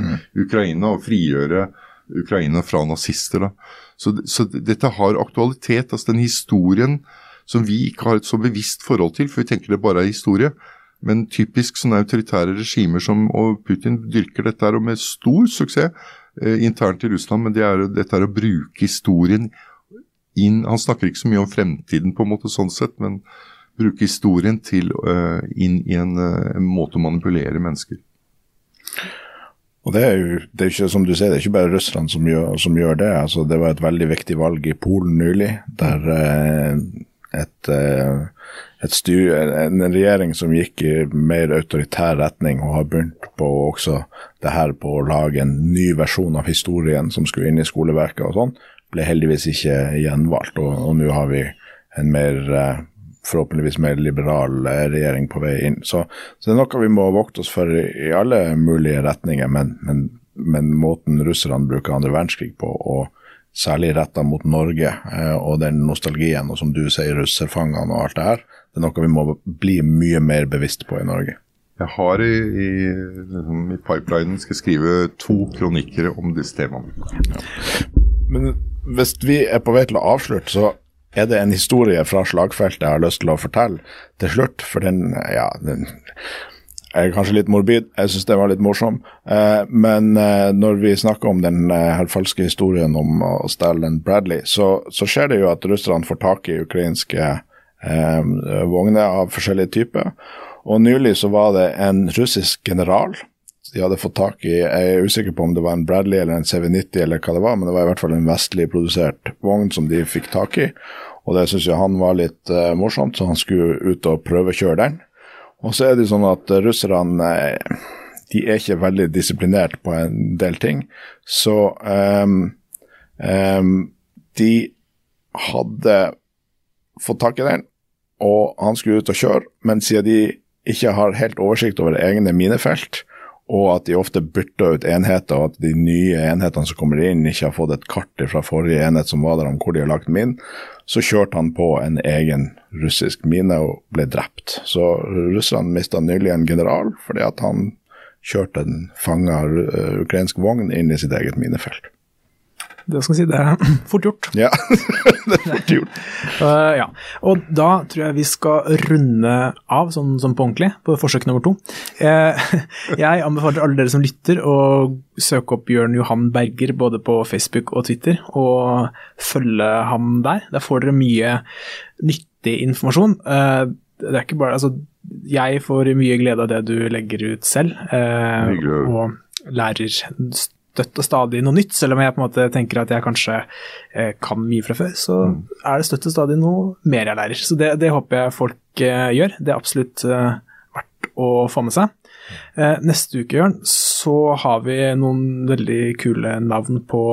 Ukraina, og frigjøre Ukraina fra nazister. Så, så dette har aktualitet. altså Den historien som vi ikke har et så bevisst forhold til, for vi tenker det bare er historie. Men typisk sånne autoritære regimer som og Putin dyrker dette her, og med stor suksess internt i Russland. Men det er, dette er å bruke historien inn Han snakker ikke så mye om fremtiden, på en måte sånn sett, men bruke historien til eh, inn i en, eh, en måte å manipulere mennesker. Og det er jo det er ikke som du sier, det er ikke bare russerne som som gjør det. altså Det var et veldig viktig valg i Polen nylig, der eh, et, eh, et styr, en regjering som gikk i mer autoritær retning og har begynt på også det her på å lage en ny versjon av historien som skulle inn i skoleverket og sånn, ble heldigvis ikke gjenvalgt. Og, og nå har vi en mer eh, forhåpentligvis mer liberal eh, regjering på vei inn. Så, så det er noe vi må vokte oss for i alle mulige retninger, men, men, men måten russerne bruker andre verdenskrig på, og særlig retta mot Norge eh, og den nostalgien, og som du sier, russerfangene og alt det her, det er noe vi må bli mye mer bevisst på i Norge. Jeg har i, i, liksom, i pipelinen skal skrive to kronikker om disse temaene. Men hvis vi er på vei til å avslutte, så er det en historie fra slagfeltet jeg har lyst til å fortelle til slutt. For den, ja, den er kanskje litt morbid, jeg syns den var litt morsom. Eh, men eh, når vi snakker om den eh, falske historien om å stjele en Bradley, så, så skjer det jo at russerne får tak i ukrainske vogner av forskjellige typer. Og nylig så var det en russisk general de hadde fått tak i Jeg er usikker på om det var en Bradley eller en CV90 eller hva det var, men det var i hvert fall en vestlig produsert vogn som de fikk tak i. Og det syns jeg han var litt eh, morsomt, så han skulle ut og prøvekjøre den. Og så er det sånn at eh, russerne eh, de er ikke veldig disiplinert på en del ting. Så um, um, de hadde fått tak i den, og han skulle ut og kjøre, men siden de ikke har helt oversikt over egne minefelt, og at de ofte bytter ut enheter, og at de nye enhetene som kommer inn, ikke har fått et kart fra forrige enhet som var der om hvor de har lagt min, så kjørte han på en egen russisk mine og ble drept. Så russerne mista nylig en general fordi at han kjørte en fanga uh, ukrainsk vogn inn i sitt eget minefelt. Det skal jeg si, det er fort gjort. Ja, det er fort gjort. Uh, ja. Og da tror jeg vi skal runde av sånn, sånn på ordentlig, på forsøk nummer to. Uh, jeg anbefaler alle dere som lytter å søke opp Jørn Johan Berger både på Facebook og Twitter, og følge ham der. Der får dere mye nyttig informasjon. Uh, det er ikke bare, altså, jeg får mye glede av det du legger ut selv, Hyggelig og lærer støtt og stadig noe nytt, selv om jeg på en måte tenker at jeg kanskje eh, kan mye fra før, så er det støtt og stadig noe mer jeg lærer. Så det, det håper jeg folk eh, gjør. Det er absolutt eh, verdt å få med seg. Eh, neste uke, Jørn, så har vi noen veldig kule navn på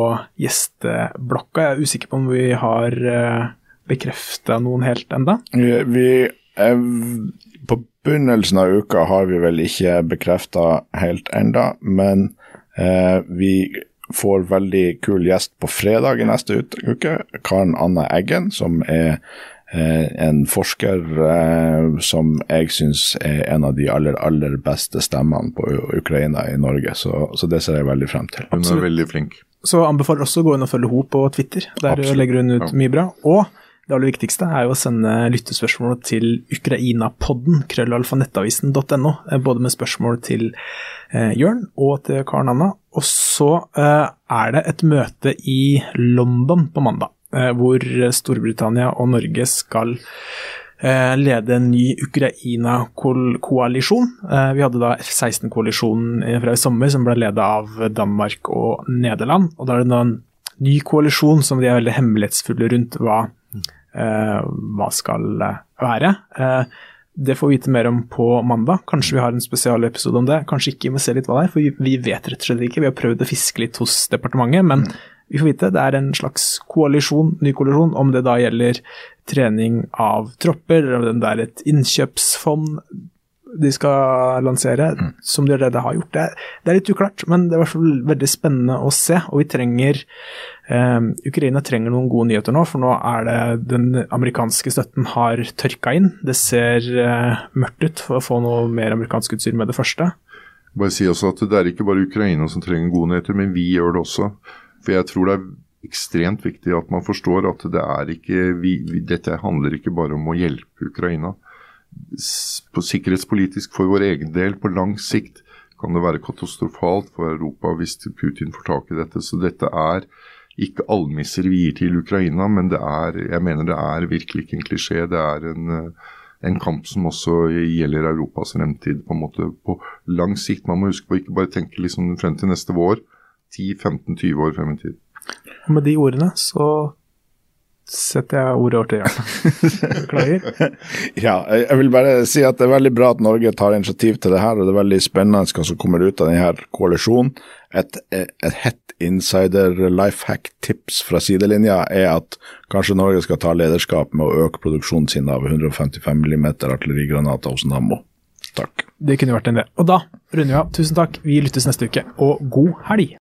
gjesteblokka. Jeg er usikker på om vi har eh, bekrefta noen helt enda. Vi, vi eh, På begynnelsen av uka har vi vel ikke bekrefta helt enda, men vi får veldig kul gjest på fredag i neste uke. Karen Anne Eggen, som er eh, en forsker eh, som jeg syns er en av de aller, aller beste stemmene på Ukraina i Norge. Så, så det ser jeg veldig frem til. Hun er veldig flink. Så anbefaler også å gå inn og følge henne på Twitter. Der Absolutt. legger hun ut Ja. mye bra. Og det aller viktigste er jo å sende lyttespørsmål til ukrainapodden, krøllalfanettavisen.no, eh, både med spørsmål til eh, Jørn og til Karen Anna. Og så eh, er det et møte i London på mandag, eh, hvor Storbritannia og Norge skal eh, lede en ny Ukraina-koalisjon. Eh, Vi hadde da F-16-koalisjonen fra i sommer, som ble ledet av Danmark og Nederland. Og da er det nå en ny koalisjon som de er veldig hemmelighetsfulle rundt hva, hva skal eh, være. Eh, det får vi vite mer om på mandag. Kanskje vi har en spesialepisode om det. Kanskje ikke, vi må se litt hva det er, for vi, vet rett og slett ikke. Vi har prøvd å fiske litt hos departementet, men vi får vite det er en slags koalisjon, ny koalisjon, om det da gjelder trening av tropper, eller om det er et innkjøpsfond de skal lansere, som de allerede har gjort. Det er, det er litt uklart, men det er i hvert fall veldig spennende å se. Og vi trenger eh, Ukraina trenger noen gode nyheter nå, for nå er det den amerikanske støtten har tørka inn. Det ser eh, mørkt ut for å få noe mer amerikansk utstyr med det første. Bare si også at Det er ikke bare Ukraina som trenger gode nyheter, men vi gjør det også. For jeg tror det er ekstremt viktig at man forstår at det er ikke, vi, dette handler ikke bare om å hjelpe Ukraina. På sikkerhetspolitisk for vår egen del, på lang sikt, kan det være katastrofalt for Europa hvis Putin får tak i dette. Så dette er ikke almisser vi gir til Ukraina, men det er, jeg mener det er virkelig ikke en klisjé. Det er en, eh, en kamp som også gjelder Europas fremtid på en måte på lang sikt. Man må huske på ikke bare tenke liksom frem til neste vår, 10-15-20 år frem i tid. Og med de ordene så setter jeg ordet over til Jørn. Beklager. Ja, jeg vil bare si at det er veldig bra at Norge tar initiativ til det her, og det er veldig spennende hva som kommer ut av denne koalisjonen. Et, et hett insider life hack-tips fra sidelinja er at kanskje Norge skal ta lederskap med å øke produksjonen sin av 155 mm artillerigranater hos Nammo. Takk. Det kunne vært en del. Og da runder vi av. Tusen takk. Vi lyttes neste uke, og god helg!